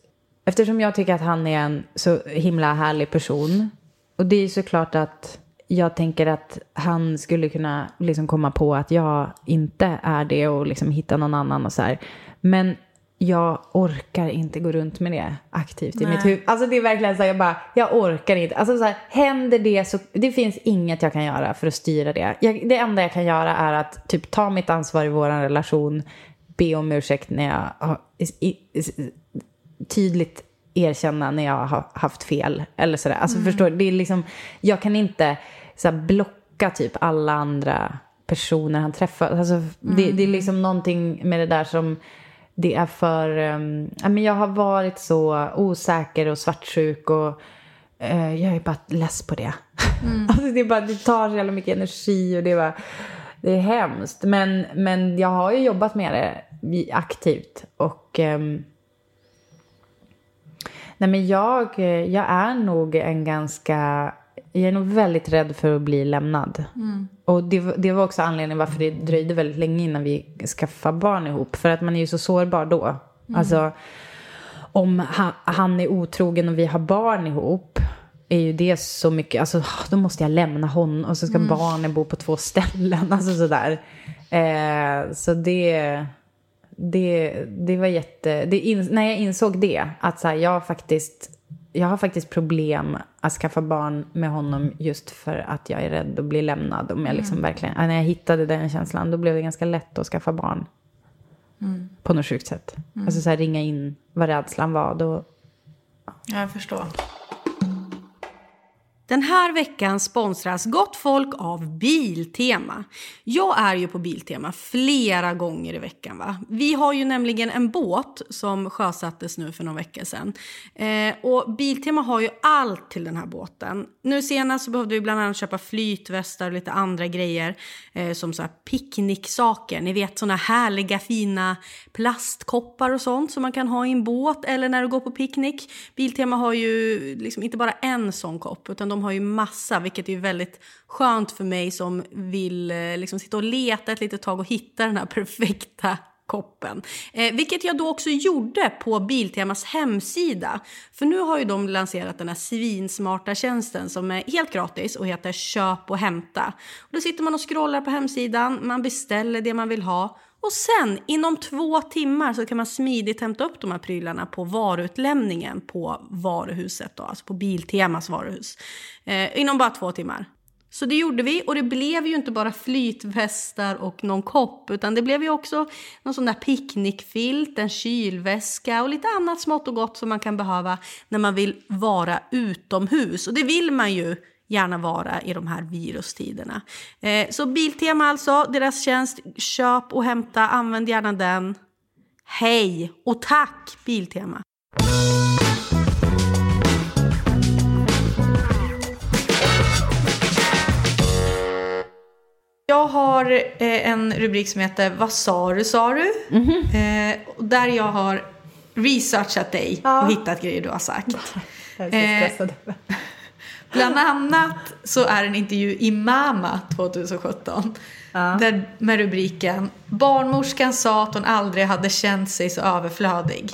eftersom jag tycker att han är en så himla härlig person. Och det är såklart att jag tänker att han skulle kunna liksom komma på att jag inte är det och liksom hitta någon annan och så här. Men jag orkar inte gå runt med det aktivt i mitt huvud. Alltså det är verkligen så här, jag bara, jag orkar inte. Alltså så här, händer det så, det finns inget jag kan göra för att styra det. Jag, det enda jag kan göra är att typ ta mitt ansvar i vår relation, be om ursäkt när jag har, i, i, tydligt erkänna när jag har haft fel. Eller sådär. Alltså förstår du? Det är liksom, jag kan inte så blocka typ alla andra personer han träffar. Alltså, det, det är liksom någonting med det där som det är för... Um, ja, men jag har varit så osäker och svartsjuk och eh, jag är bara less på det. alltså, det, är bara, det tar så jävla mycket energi och det är bara... Det är hemskt. Men, men jag har ju jobbat med det aktivt. Och... ehm, Nej men jag, jag är nog en ganska, jag är nog väldigt rädd för att bli lämnad. Och det, det var också anledningen varför det dröjde väldigt länge innan vi skaffade barn ihop. För att man är ju så sårbar då. Alltså om han, han är otrogen och vi har barn ihop är ju det så mycket, alltså då måste jag lämna honom och så ska barnen bo på två ställen, alltså sådär. Eh, så det, det, det var jätte, det in, när jag insåg det, att så här, jag faktiskt, jag har faktiskt problem att skaffa barn med honom just för att jag är rädd att bli lämnad. Om jag liksom verkligen, när jag hittade den känslan, då blev det ganska lätt att skaffa barn. På något sjukt sätt. Alltså så här, ringa in vad rädslan var, då, Ja, jag förstår. Den här veckan sponsras Gott Folk av Biltema. Jag är ju på Biltema flera gånger i veckan. Va? Vi har ju nämligen en båt som sjösattes nu för några veckor sedan. Eh, och Biltema har ju allt till den här båten. Nu senast så behövde vi bland annat köpa flytvästar och lite andra grejer. Eh, som så här picknicksaker. Ni vet såna härliga fina plastkoppar och sånt som man kan ha i en båt eller när du går på picknick. Biltema har ju liksom inte bara en sån kopp utan de har ju massa vilket är väldigt skönt för mig som vill eh, liksom sitta och leta ett litet tag och hitta den här perfekta koppen. Eh, vilket jag då också gjorde på Biltemas hemsida. För nu har ju de lanserat den här svinsmarta tjänsten som är helt gratis och heter Köp och hämta. Och då sitter man och scrollar på hemsidan, man beställer det man vill ha och sen inom två timmar så kan man smidigt hämta upp de här prylarna på varuutlämningen på varuhuset, då, alltså på Biltemas varuhus. Eh, inom bara två timmar. Så det gjorde vi och det blev ju inte bara flytvästar och någon kopp utan det blev ju också någon sån där picknickfilt, en kylväska och lite annat smått och gott som man kan behöva när man vill vara utomhus. Och det vill man ju gärna vara i de här virustiderna. Eh, så Biltema alltså, deras tjänst, köp och hämta, använd gärna den. Hej och tack Biltema! Jag har eh, en rubrik som heter Vad sa du, sa du? Eh, och där jag har researchat dig och hittat grejer du har sagt. jag är så Eh, stressad. Bland annat så är en intervju i Mama 2017. Där, med rubriken Barnmorskan sa att hon aldrig hade känt sig så överflödig.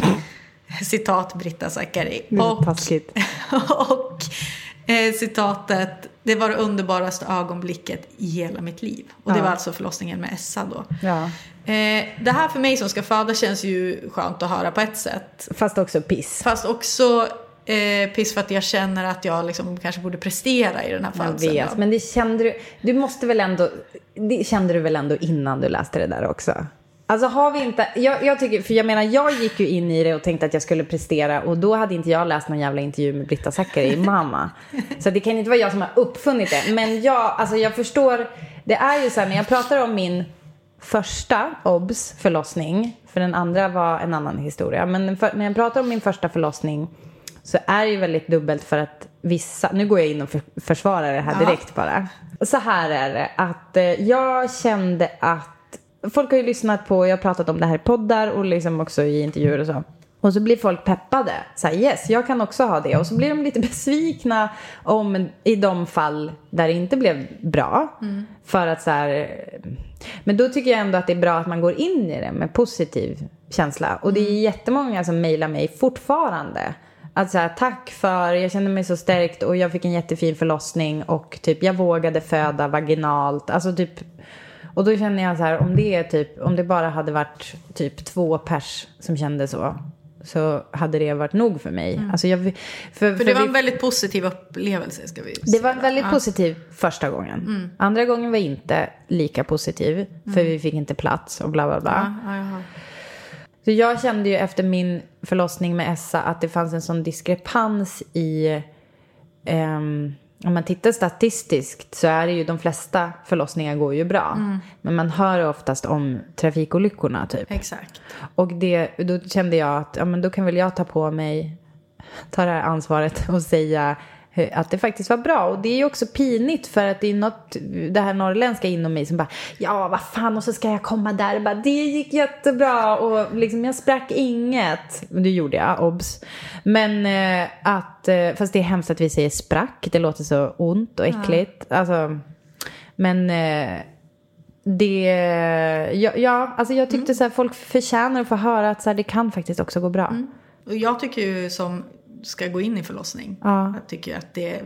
Citat Britta Zackari. Och, och eh, citatet Det var det underbaraste ögonblicket i hela mitt liv. Och det Ja. var alltså förlossningen med Essa då. Ja. Eh, det här för mig som ska föda känns ju skönt att höra på ett sätt. Fast också piss. Fast också eh, piss för att jag känner att jag liksom kanske borde prestera i den här Jag födseln. vet, men det kände du, du måste väl ändå, det kände du väl ändå innan du läste det där också? Alltså har vi inte, jag, jag tycker, för jag menar jag gick ju in i det och tänkte att jag skulle prestera och då hade inte jag läst någon jävla intervju med Britta Zackari i Mamma. Så det kan inte vara jag som har uppfunnit det. Men jag, alltså jag förstår, det är ju så här när jag pratar om min första obs förlossning, för den andra var en annan historia, men för, när jag pratar om min första förlossning så är det ju väldigt dubbelt för att vissa, nu går jag in och för, försvarar det här direkt bara. Så här är det att eh, jag kände att folk har ju lyssnat på, jag har pratat om det här i poddar och liksom också i intervjuer och så. Och så blir folk peppade. Så här, yes, jag kan också ha det. Och så blir de lite besvikna om, i de fall där det inte blev bra. För att så här, men då tycker jag ändå att det är bra att man går in i det med positiv känsla. Och det är jättemånga som mejlar mig fortfarande. Att så här, tack för, jag kände mig så stärkt och jag fick en jättefin förlossning och typ jag vågade föda vaginalt. Alltså typ, och då känner jag så här, om det är typ, om det bara hade varit typ två pers som kände så. Så hade det varit nog för mig. Alltså jag, för, För det var vi- en väldigt positiv upplevelse ska vi det var säga. väldigt Ja. positiv första gången. Andra gången var inte lika positiv. För vi fick inte plats och bla bla bla. Ja, ja. Så jag kände ju efter min förlossning med Essa att det fanns en sån diskrepans i... ehm, om man tittar statistiskt så är det ju de flesta förlossningar går ju bra. Men man hör oftast om trafikolyckorna typ. Exakt. Och det, då kände jag att ja, men då kan väl jag ta på mig, ta det här ansvaret och säga att det faktiskt var bra. Och det är ju också pinigt för att det är något, det här norrländska inom mig som bara, ja vad fan och så ska jag komma där och bara, det gick jättebra och liksom jag sprack inget. Det gjorde jag, obs. Men eh, att, eh, fast det är hemskt att vi säger sprack, det låter så ont och äckligt. Alltså, men eh, det, ja, ja, alltså jag tyckte så här, folk förtjänar att få höra att så här, det kan faktiskt också gå bra. Och jag tycker ju som ska gå in i förlossning. Ja. Jag tycker att det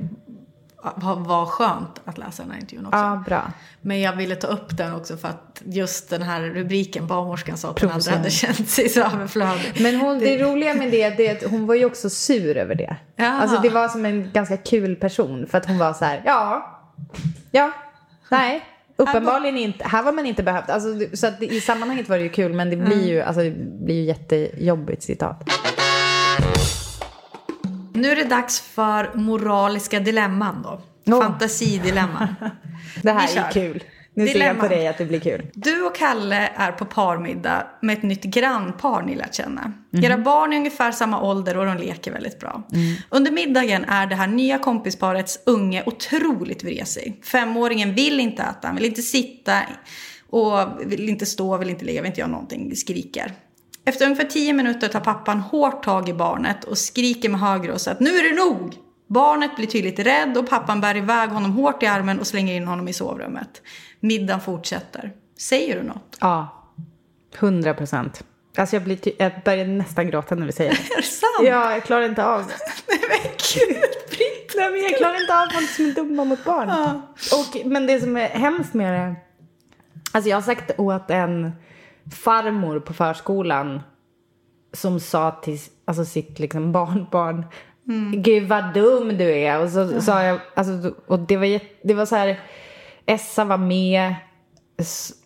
var, skönt att läsa den här intervjun också. Ja, bra. Men jag ville ta upp den också för att just den här rubriken, barnmorskan sa att hon aldrig hade känt sig så överflödig. Men hon, det roliga med det, det är att hon var ju också sur över det. Ja. Alltså det var som en ganska kul person för att hon var så här, ja, ja, nej. Uppenbarligen inte. Här var man inte behövd. Alltså, så att i sammanhanget var det ju kul men det blir ju, alltså, det blir ju jättejobbigt citat. Nu är det dags för moraliska dilemman då. Åh. Fantasidilemman. Det här är kul. Nu ser jag på dig att det blir kul. Du och Kalle är på parmiddag med ett nytt grannpar ni lärt känna. Mhm. Era barn är ungefär samma ålder och de leker väldigt bra. Mm. Under middagen är det här nya kompisparets unge otroligt vresig. Femåringen vill inte äta, han vill inte sitta och vill inte stå, vill inte ligga, vill inte göra någonting, skriker. Efter ungefär tio minuter tar pappan hårt tag i barnet och skriker med hög röst att nu är det nog! Barnet blir tydligt rädd och pappan bär iväg honom hårt i armen och slänger in honom i sovrummet. Middagen fortsätter. Säger du något? Ja, hundra procent. Alltså jag, blir jag börjar nästan gråta när du säger det. Är det sant? Ja, jag klarar inte av det. Nej men gud! Nej, men jag klarar inte av folk som är dumma mot barn. Och, men det som är hemskt med det. Alltså jag har sagt åt en farmor på förskolan. Som sa till alltså sitt liksom barnbarn. Gud vad dum du är. Och så sa jag, alltså, och det var, det var så här. Essa var med.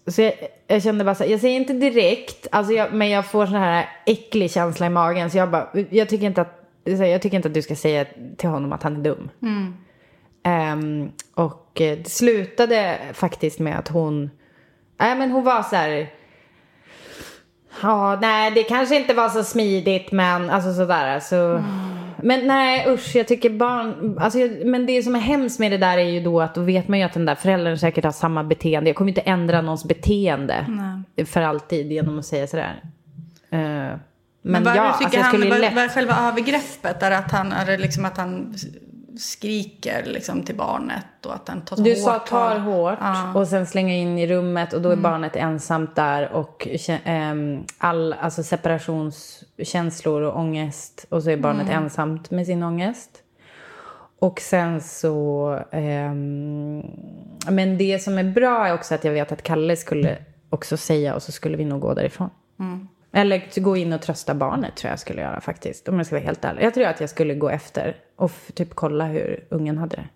Så jag, jag kände bara så här, jag säger inte direkt, alltså jag, men jag får sån här äcklig känsla i magen. Så jag bara, jag tycker inte att, jag tycker inte att du ska säga till honom att han är dum. Ehm, och eh, det slutade faktiskt med att hon, nej men hon var så här, ja nej det kanske inte var så smidigt men alltså sådär så. Men nej usch jag tycker barn, alltså, jag, men det som är hemskt med det där är ju då att då vet man ju att den där föräldern säkert har samma beteende. Jag kommer inte ändra någons beteende för alltid genom att säga sådär. Eh, men, Men vad ja, du alltså tycker jag han, vad, lätt... vad är själva övergreppet? Är att han, är liksom att han skriker liksom till barnet och att han tar Du hårt sa tar hårt Ja. Mm. och sen slänger in i rummet och då är barnet ensamt där och kä- ehm, all alltså separationskänslor och ångest och så är barnet Mm. ensamt med sin ångest. Och sen så... ehm, men det som är bra är också att jag vet att Kalle skulle också säga och så skulle vi nog gå därifrån. Eller gå in och trösta barnet tror jag skulle göra faktiskt. Om jag ska vara helt ärlig. Jag tror att jag skulle gå efter och typ kolla hur ungen hade det.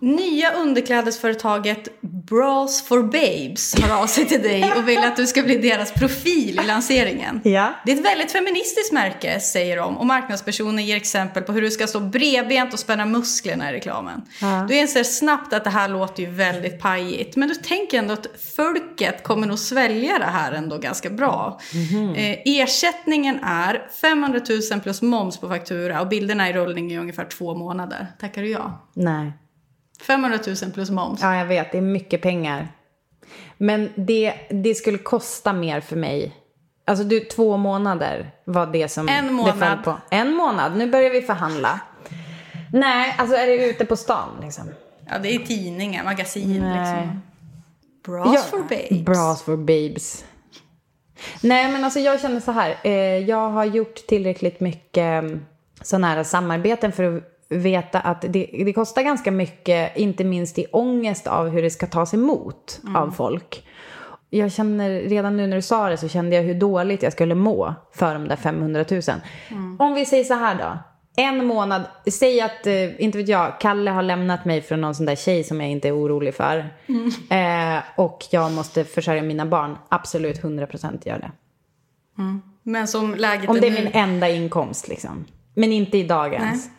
Nya underklädesföretaget Bras for Babes hör av sig till dig och vill att du ska bli deras profil i lanseringen. Ja. Det är ett väldigt feministiskt märke, säger de. Och marknadspersonen ger exempel på hur du ska stå bredbent och spänna musklerna i reklamen. Du inser snabbt att det här låter ju väldigt pajigt. Men du tänker ändå att folket kommer nog svälja det här ändå ganska bra. Eh, ersättningen är 500 000 plus moms på faktura och bilderna i rullning i ungefär två månader. Tackar du ja? Nej. 500 000 plus moms. Ja, jag vet. Det är mycket pengar. Men det, det skulle kosta mer för mig. Alltså du, två månader var det som En det månad. föll på. En månad. Nu börjar vi förhandla. Nej, alltså är det ute på stan liksom? Ja, det är tidningar, magasin Nej. liksom. Bras for babes. Bras for babes. Nej, men alltså jag känner så här. Eh, jag har gjort tillräckligt mycket sådana här samarbeten för att veta att det, det kostar ganska mycket, inte minst i ångest av hur det ska tas emot av folk. Jag känner, redan nu när du sa det så kände jag hur dåligt jag skulle må för de där 500 000. Om vi säger så här då. En månad, säg att, eh, inte vet jag, Kalle har lämnat mig för någon sån där tjej som jag inte är orolig för. Eh, och jag måste försörja mina barn. Absolut 100% gör det. Men som läget Om det är nu. min enda inkomst liksom. Men inte i dagens.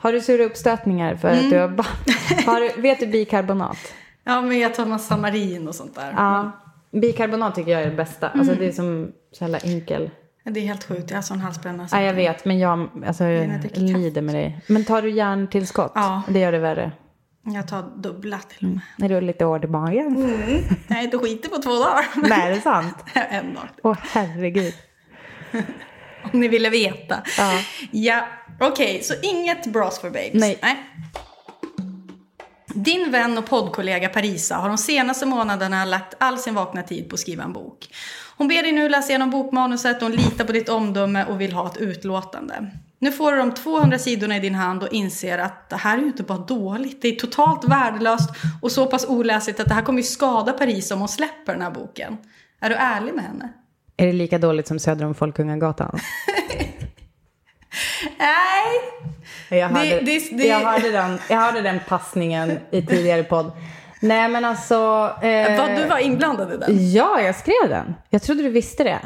Har du sura uppstötningar för att du har barn? Har du, vet du bikarbonat? Ja, men jag tar massa marin och sånt där. Ja. Bikarbonat tycker jag är det bästa. Alltså det är som så jävla enkel. Det är helt sjukt, jag har sån halsbränna. så- Ja, jag vet, men jag alltså, jag lider med dig. Men tar du järntillskott? Ja. Det gör det värre. Jag tar dubbla till och med. När du har lite hård i magen? Nej, du skiter på två dagar. Nej, är det sant? en dag. Åh, herregud. Om ni ville veta. Ja. Ja, okej, så inget Bras for Babes. Nej. Din vän och poddkollega Parisa har de senaste månaderna lagt all sin vakna tid på att skriva en bok. Hon ber dig nu läsa igenom bokmanuset hon litar på ditt omdöme och vill ha ett utlåtande. Nu får du de 200 sidorna i din hand och inser att det här är ju inte bara dåligt, det är totalt värdelöst och så pass oläsligt att det här kommer ju skada Parisa om hon släpper den här boken. Är du ärlig med henne? Är det lika dåligt som söder om Folkungagatan? Nej! Jag hörde, Det- det- det- Jag, hörde den, jag hörde den passningen i tidigare podd. Nej men alltså... Eh, Vad du var inblandad i den? Ja, jag skrev den. Jag trodde du visste det.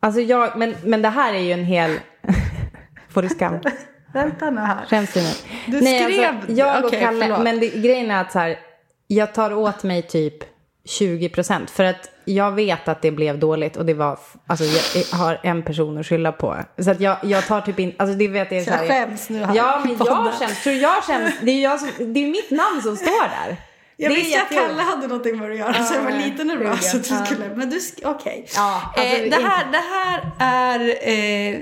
Alltså jag, men, men det här är ju en hel... Får du skam? Vänta nu här. Skäms du nu? Du Nej, skrev- Alltså, jag och okej, Kalle, förlåt. men det, grejen är att så här, jag tar åt mig typ 20 procent. För att jag vet att det blev dåligt och det var, alltså jag har en person att skylla på. Så att jag, jag tar typ in, alltså det vet jag så här, Jag skäms nu här Ja, men jag känns, tror jag känns, det är, jag som, det är mitt namn som står där. Jag Det visste att. Kalle hade någonting med det att göra så jag var lite nervös att du skulle... Men du, okej. Ja, alltså, eh, det, här, det här är... Eh,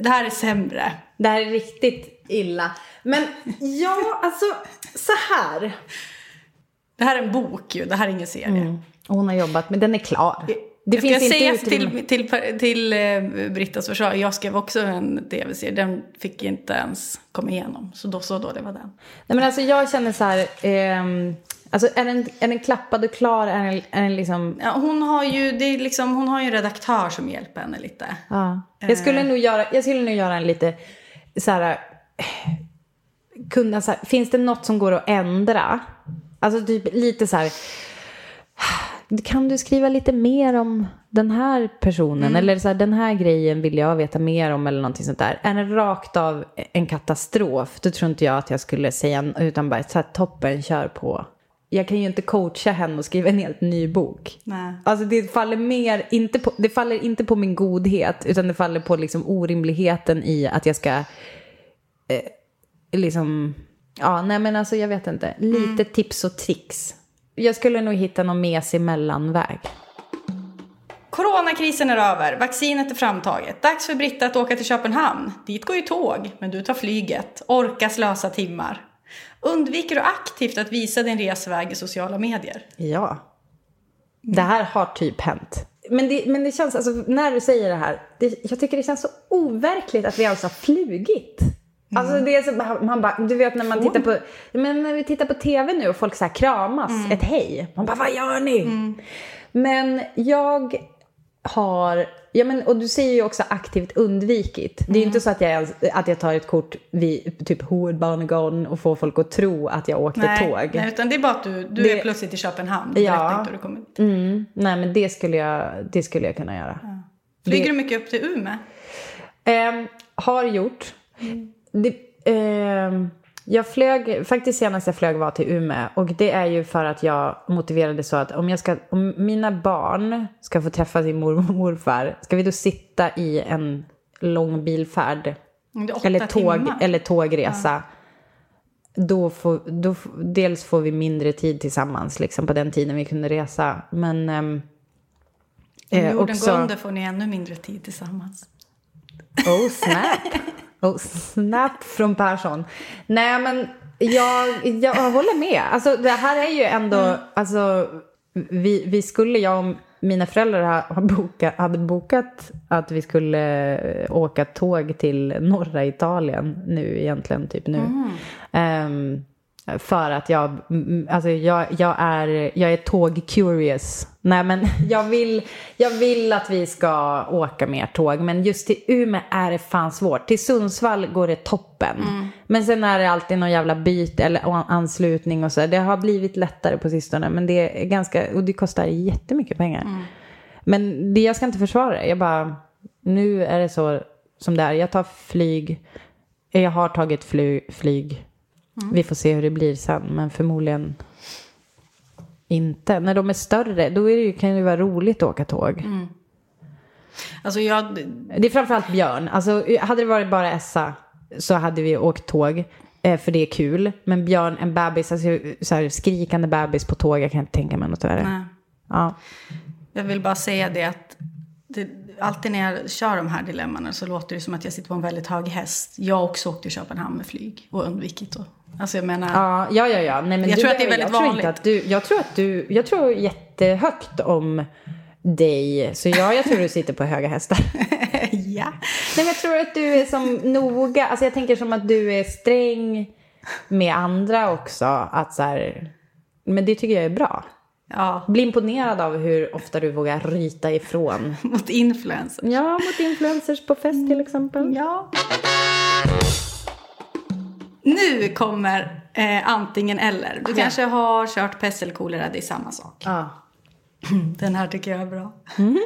det här är sämre. Det här är riktigt illa. Men ja, alltså så här. Det här är en bok ju, det här är ingen serie. Och Hon har jobbat, men den är klar. Det jag finns inte säga utrymme. till, till, till eh, Brittas försvar, jag skrev också en tv-serie, den fick inte ens komma igenom. Så då, så dålig var den. Nej men alltså jag känner så här. ehm, alltså är den, är den klappad och klar? Är den, är den liksom... Ja, hon, har ju, det är liksom, hon har ju en redaktör som hjälper henne lite. Ja. Jag skulle nog göra, jag skulle nog göra en lite så här. eh, Kunna så här, finns det något som går att ändra? Alltså typ lite så här. Kan du skriva lite mer om den här personen? Eller så här, den här grejen vill jag veta mer om eller någonting sånt där. Är den rakt av en katastrof, då tror inte jag att jag skulle säga, utan bara så här, toppen, kör på. Jag kan ju inte coacha henne och skriva en helt ny bok. Nej. Alltså det faller mer, inte på, det faller inte på min godhet, utan det faller på liksom orimligheten i att jag ska, eh, liksom, ja nej men alltså jag vet inte, lite tips och tricks. Jag skulle nog hitta någon mesig mellanväg. Coronakrisen är över, vaccinet är framtaget. Dags för Britta att åka till Köpenhamn. Dit går ju tåg, men du tar flyget. Orka slösa timmar. Undviker du aktivt att visa din resväg i sociala medier? Ja. Det här har typ hänt. Men det, men det känns, alltså när du säger det här, det, jag tycker det känns så overkligt att vi alltså har flugit. Alltså det är så, man bara, du vet när man tittar på, men när vi tittar på tv nu och folk så här kramas, ett hej. Man bara, vad gör ni? Men jag har, ja men och du säger ju också aktivt undvikit. Det är ju inte så att jag, att jag tar ett kort vid typ Hovedbanegarden och får folk att tro att jag åkte Nej, tåg. nej, utan det är bara att du, du Det- är plötsligt i Köpenhamn. Ja. du kommer. Mm, nej men det skulle jag, det skulle jag kunna göra. Flyger Det- du mycket upp till Umeå? Ehm, har gjort. Det, ehm, jag flög, faktiskt senast jag flög var till Umeå och det är ju för att jag motiverade så att om, jag ska, om mina barn ska få träffa sin mormor och morfar, ska vi då sitta i en lång bilfärd Mm, eller, tåg, timmar. eller tågresa. Då får, då, dels får vi mindre tid tillsammans liksom, på den tiden vi kunde resa. Men ehm, Om eh, jorden också... går under får ni ännu mindre tid tillsammans. Oh snap. Oh snap från Persson. Nej men jag, jag håller med. Alltså det här är ju ändå, alltså vi, vi skulle, jag och mina föräldrar bokat, hade bokat att vi skulle eh, åka tåg till norra Italien nu egentligen, typ nu. Ehm, för att jag, mm, alltså jag, jag är, jag är tåg-curious. Nej men jag vill, jag vill att vi ska åka mer tåg. Men just till Umeå är det fan svårt. Till Sundsvall går det toppen. Men sen är det alltid någon jävla byte eller an- anslutning och så. Det har blivit lättare på sistone. Men det är ganska, och det kostar jättemycket pengar. Men det, jag ska inte försvara det. Jag bara, nu är det så som det är. Jag tar flyg. Jag har tagit fly, flyg. Vi får se hur det blir sen, men förmodligen inte. När de är större, då är det ju, kan det vara roligt att åka tåg. Alltså jag, Det är framförallt Björn. Alltså, hade det varit bara Essa så hade vi åkt tåg. eh, För det är kul. Men Björn, en bebis, alltså, så här, skrikande bebis på tåg, jag kan inte tänka mig något värre. nej, Ja. jag vill bara säga det att det, alltid när jag kör de här dilemmana så låter det som att jag sitter på en väldigt hög häst. Jag också åkt till Köpenhamn med flyg och undvikit då. Alltså jag menar, Ja, ja, ja. ja. Nej, men Jag du tror att det är väldigt jag tror vanligt. Inte att du, jag tror att du, jag tror jättehögt om dig. Så ja, jag tror du sitter på höga hästar. ja. Nej, men jag tror att du är som noga, alltså jag tänker som att du är sträng med andra också. Att så här, men det tycker jag är bra. ja, Bli imponerad av hur ofta du vågar ryta ifrån. mot influencers. Ja, mot influencers på fest till exempel. Ja. Nu kommer eh, antingen eller. Du kanske har kört pest eller kolera, det är samma sak. Ja. Den här tycker jag är bra.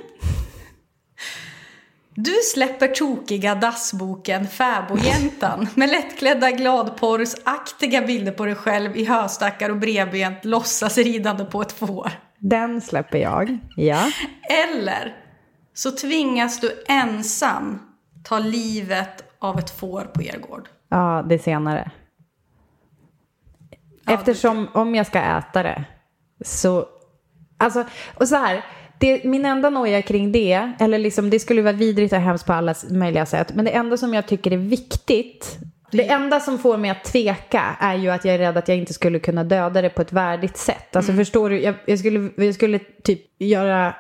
Du släpper tokiga dassboken Fäbodjäntan med lättklädda gladporrsaktiga bilder på dig själv i höstackar och bredbent låtsas ridande på ett får. Den släpper jag. Ja. Eller så tvingas du ensam ta livet av ett får på er gård. Ja, det senare. Eftersom om jag ska äta det så... Alltså, och så här. Det, min enda noja kring det, eller liksom det skulle vara vidrigt och hemskt på alla möjliga sätt, men det enda som jag tycker är viktigt, det enda som får mig att tveka är ju att jag är rädd att jag inte skulle kunna döda det på ett värdigt sätt. Alltså förstår du, jag, jag, skulle, jag skulle typ göra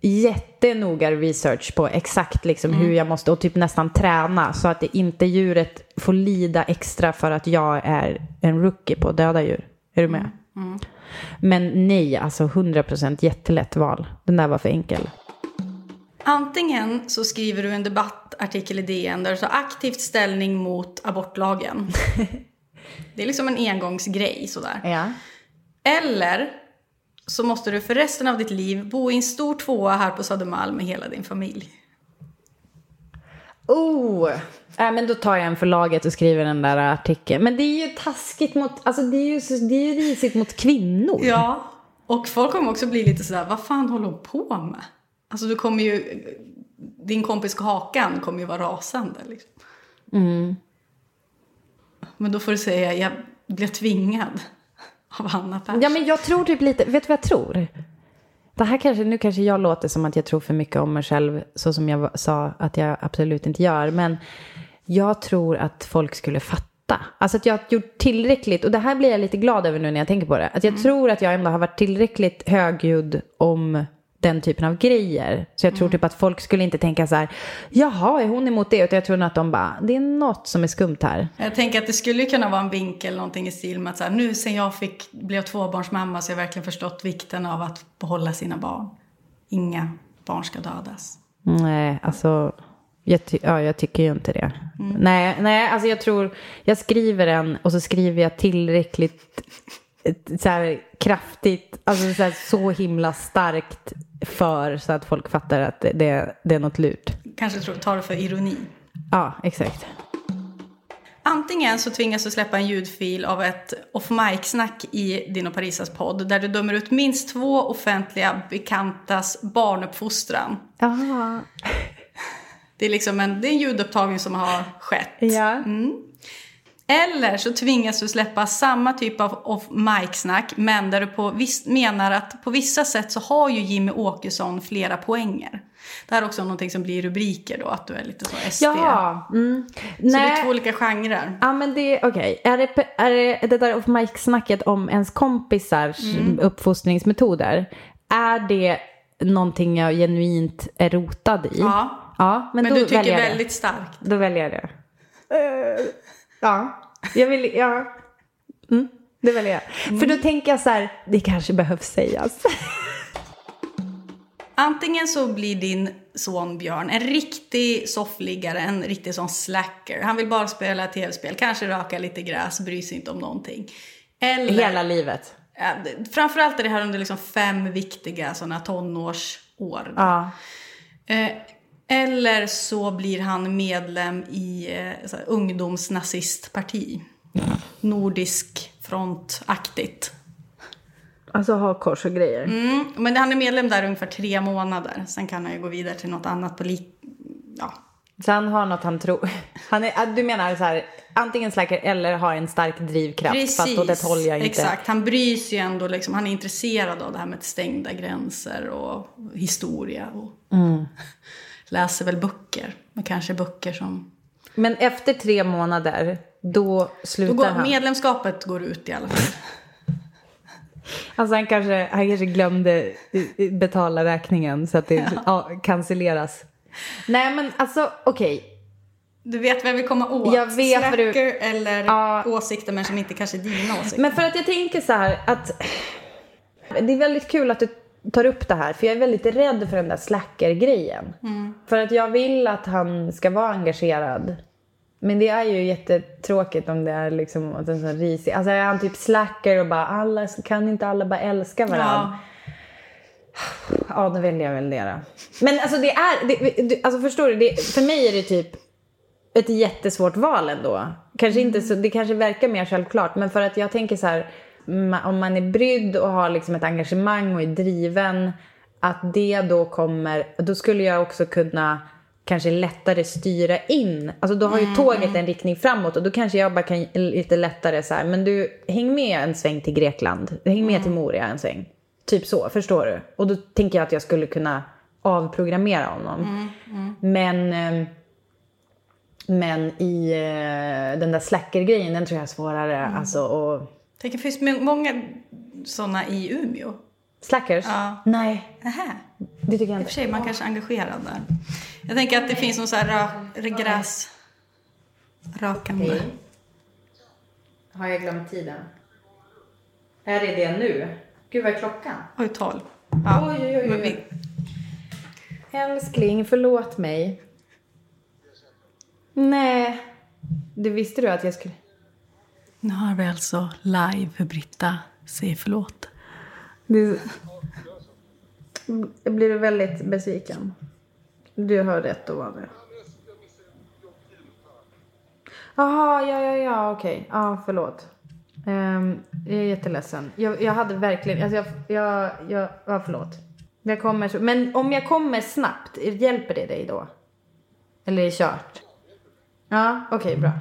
jättenoga research på exakt liksom hur jag måste och typ nästan träna så att det inte djuret får lida extra för att jag är en rookie på döda djur. Är du med? Men nej, alltså 100% jättelätt val. Den där var för enkel. Antingen så skriver du en debattartikel i DN där du tar aktivt ställning mot abortlagen. Det är liksom en engångsgrej sådär. Ja. Eller så måste du för resten av ditt liv bo i en stor tvåa här på Södermalm med hela din familj. Oh! Äh, men då tar jag en förlaget och skriver den där artikeln. Men det är ju taskigt mot, alltså det är ju, så, det är ju risigt mot kvinnor. Ja, och folk kommer också bli lite sådär, vad fan håller hon på med? Alltså du kommer ju, din kompis Hakan kommer ju vara rasande liksom. Men då får du säga, jag blev tvingad av Hanna Persson. Ja, men jag tror typ lite, vet du vad jag tror? Det här kanske, nu kanske jag låter som att jag tror för mycket om mig själv, så som jag sa att jag absolut inte gör. Men jag tror att folk skulle fatta. Alltså att jag har gjort tillräckligt, och det här blir jag lite glad över nu när jag tänker på det. Att jag tror att jag ändå har varit tillräckligt högljudd om den typen av grejer. Så jag tror typ att folk skulle inte tänka så här, jaha, är hon emot det? Utan jag tror nog att de bara, det är något som är skumt här. Jag tänker att det skulle kunna vara en vinkel, någonting i stil med att så här, nu sen jag fick, blev tvåbarnsmamma så har jag verkligen förstått vikten av att behålla sina barn. Inga barn ska dödas. Nej, alltså, jag, ty- ja, jag tycker ju inte det. Nej, nej, alltså jag tror, jag skriver den och så skriver jag tillräckligt eh, så här, kraftigt, alltså så, här, så himla starkt för så att folk fattar att det, det, är något lurt. Kanske tar det för ironi. Ja, exakt. Antingen så tvingas du släppa en ljudfil av ett off mic-snack i din och Parisas podd där du dömer ut minst två offentliga bekantas barnuppfostran. Ja. Det är liksom en, det är en ljudupptagning som har skett. Ja. Eller så tvingas du släppa samma typ av off mic-snack men där du på viss, menar att på vissa sätt så har ju Jimmy Åkesson flera poänger. Det här är också någonting som blir rubriker då, att du är lite så SD. Ja. Mm. Så det Nej. är två olika genrer. Ja men det, okej. Är, det, är det det där off mic-snacket om ens kompisars uppfostringsmetoder, är det någonting jag genuint är rotad i? Ja. Ja, men, Men då du tycker väljer jag väldigt det. starkt. Då väljer jag det. Ja, jag vill, ja. Mm, det väljer jag. För då tänker jag så här, det kanske behövs sägas. Antingen så blir din son Björn en riktig soffliggare, en riktig sån slacker. Han vill bara spela tv-spel, kanske raka lite gräs, bryr sig inte om någonting. Eller, Hela livet. Ja, framförallt är det här under liksom fem viktiga såna tonårsår. Ja. Eh, eller så blir han medlem i eh, så här, ungdomsnazistparti. Nordisk frontaktigt. Alltså ha kors och grejer. Mm, men han är medlem där ungefär tre månader. Sen kan han ju gå vidare till något annat på lik... Ja. Så han har något han tror. Han är, du menar så här, antingen slacker eller har en stark drivkraft. Fast åt ett håll jag inte. exakt. Han bryr sig ju ändå, liksom, han är intresserad av det här med stängda gränser och historia. Och Mm. Läser väl böcker, men kanske böcker som... Men efter tre månader, då slutar Då går, han. medlemskapet går ut i alla fall. Alltså han kanske, han kanske glömde betala räkningen så att det ja. cancelleras. Nej men alltså okej. Du vet jag vill komma åt? Jag vet vad du- Slacker eller Ja. åsikter men som inte kanske är dina åsikter. Men för att jag tänker så här att det är väldigt kul att du tar upp det här för jag är väldigt rädd för den där slacker-grejen. För att jag vill att han ska vara engagerad. Men det är ju jättetråkigt om det är liksom att en sån risig, alltså är han typ slacker och bara alla, kan inte alla bara älska varandra? Ja. Ja, då väljer jag väl det då. Men alltså det är, det, alltså förstår du, det, för mig är det typ ett jättesvårt val ändå. Kanske inte så, det kanske verkar mer självklart, men för att jag tänker så här, ma- om man är brydd och har liksom ett engagemang och är driven, att det då kommer, då skulle jag också kunna kanske lättare styra in. Alltså då har ju tåget en riktning framåt och då kanske jag bara kan lite lättare så här, men du häng med en sväng till Grekland, häng med till Moria en sväng. Typ så, förstår du? Och då tänker jag att jag skulle kunna avprogrammera honom. Men, eh, men i eh, den där slacker-grejen, den tror jag är svårare. Alltså, och... Tänk, det finns må- många sådana i Umeå. Slackers? Ja. Nej, Nähä. det tycker jag I och för inte. sig, man kanske är engagerad där. Jag tänker att det finns någon så här rö- gräs... Rakande. Har jag glömt tiden? Är det det nu? Gud, vad är klockan? Oj, tolv. Ja. Oj, oj, oj, oj. vi- Älskling, förlåt mig. Nej. Du visste du att jag skulle... Nu har vi alltså live hur Britta säger förlåt. Du... Jag blir väldigt besviken. Du har rätt att vara det. Jaha, ja, ja, ja, okej. Ja, förlåt. Um, jag är jätteledsen. Jag, jag hade verkligen... Alltså jag, jag, jag, ja, förlåt. Jag kommer så, men om jag kommer snabbt, hjälper det dig då? Eller är det kört? Ja, okej, bra.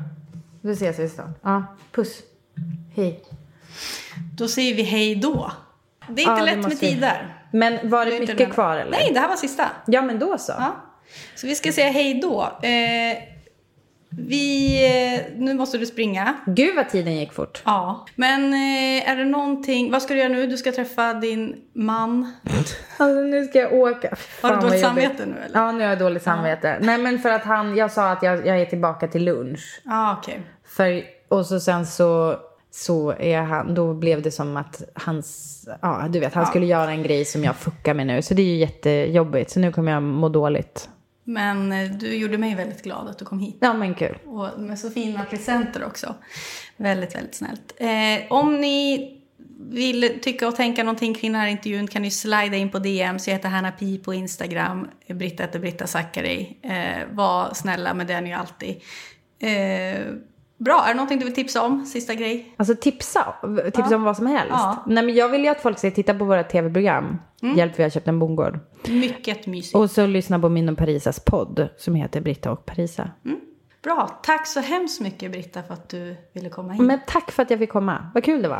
Då ses vi snart. Ja, puss. Hej. Då säger vi hej då. Det är inte Ja, det lätt med vi. tider. Men var det, är inte mycket den- kvar eller? Nej, det här var sista. Ja, men då så. Ja. Så vi ska säga hej då. Eh, Vi, eh, nu måste du springa. Gud vad tiden gick fort. Ja. Men eh, är det någonting, vad ska du göra nu? Du ska träffa din man. Alltså nu ska jag åka. Har Fan, du vad dåligt samvete nu eller? Ja, nu har jag dåligt samvete. Nej men för att han, jag sa att jag, jag är tillbaka till lunch. Ja, ah, okej. För, och så sen så, så är han, då blev det som att hans, ja du vet, han skulle göra en grej som jag fuckar med nu. Så det är ju jättejobbigt. Så nu kommer jag må dåligt. Men eh, du gjorde mig väldigt glad att du kom hit. Ja men kul. Och med så fina presenter också. Väldigt, väldigt snällt. Eh, om ni vill tycka och tänka någonting kring den här intervjun kan ni slida in på DMs. Jag heter Hanna Pi på Instagram. Britta heter Britta Zackari. Eh, var snälla med det ni alltid. Eh, bra, är det någonting du vill tipsa om? Sista grej? Alltså tipsa, tipsa om vad som helst. Ja. Nej men jag vill ju att folk ska titta på våra tv-program. Hjälp vi har köpt en bondgård. Mycket mysigt. Och så lyssna på min och Parisas podd som heter Britta och Parisa. Bra, tack så hemskt mycket Britta för att du ville komma hit. Men tack för att jag fick komma. Vad kul det var.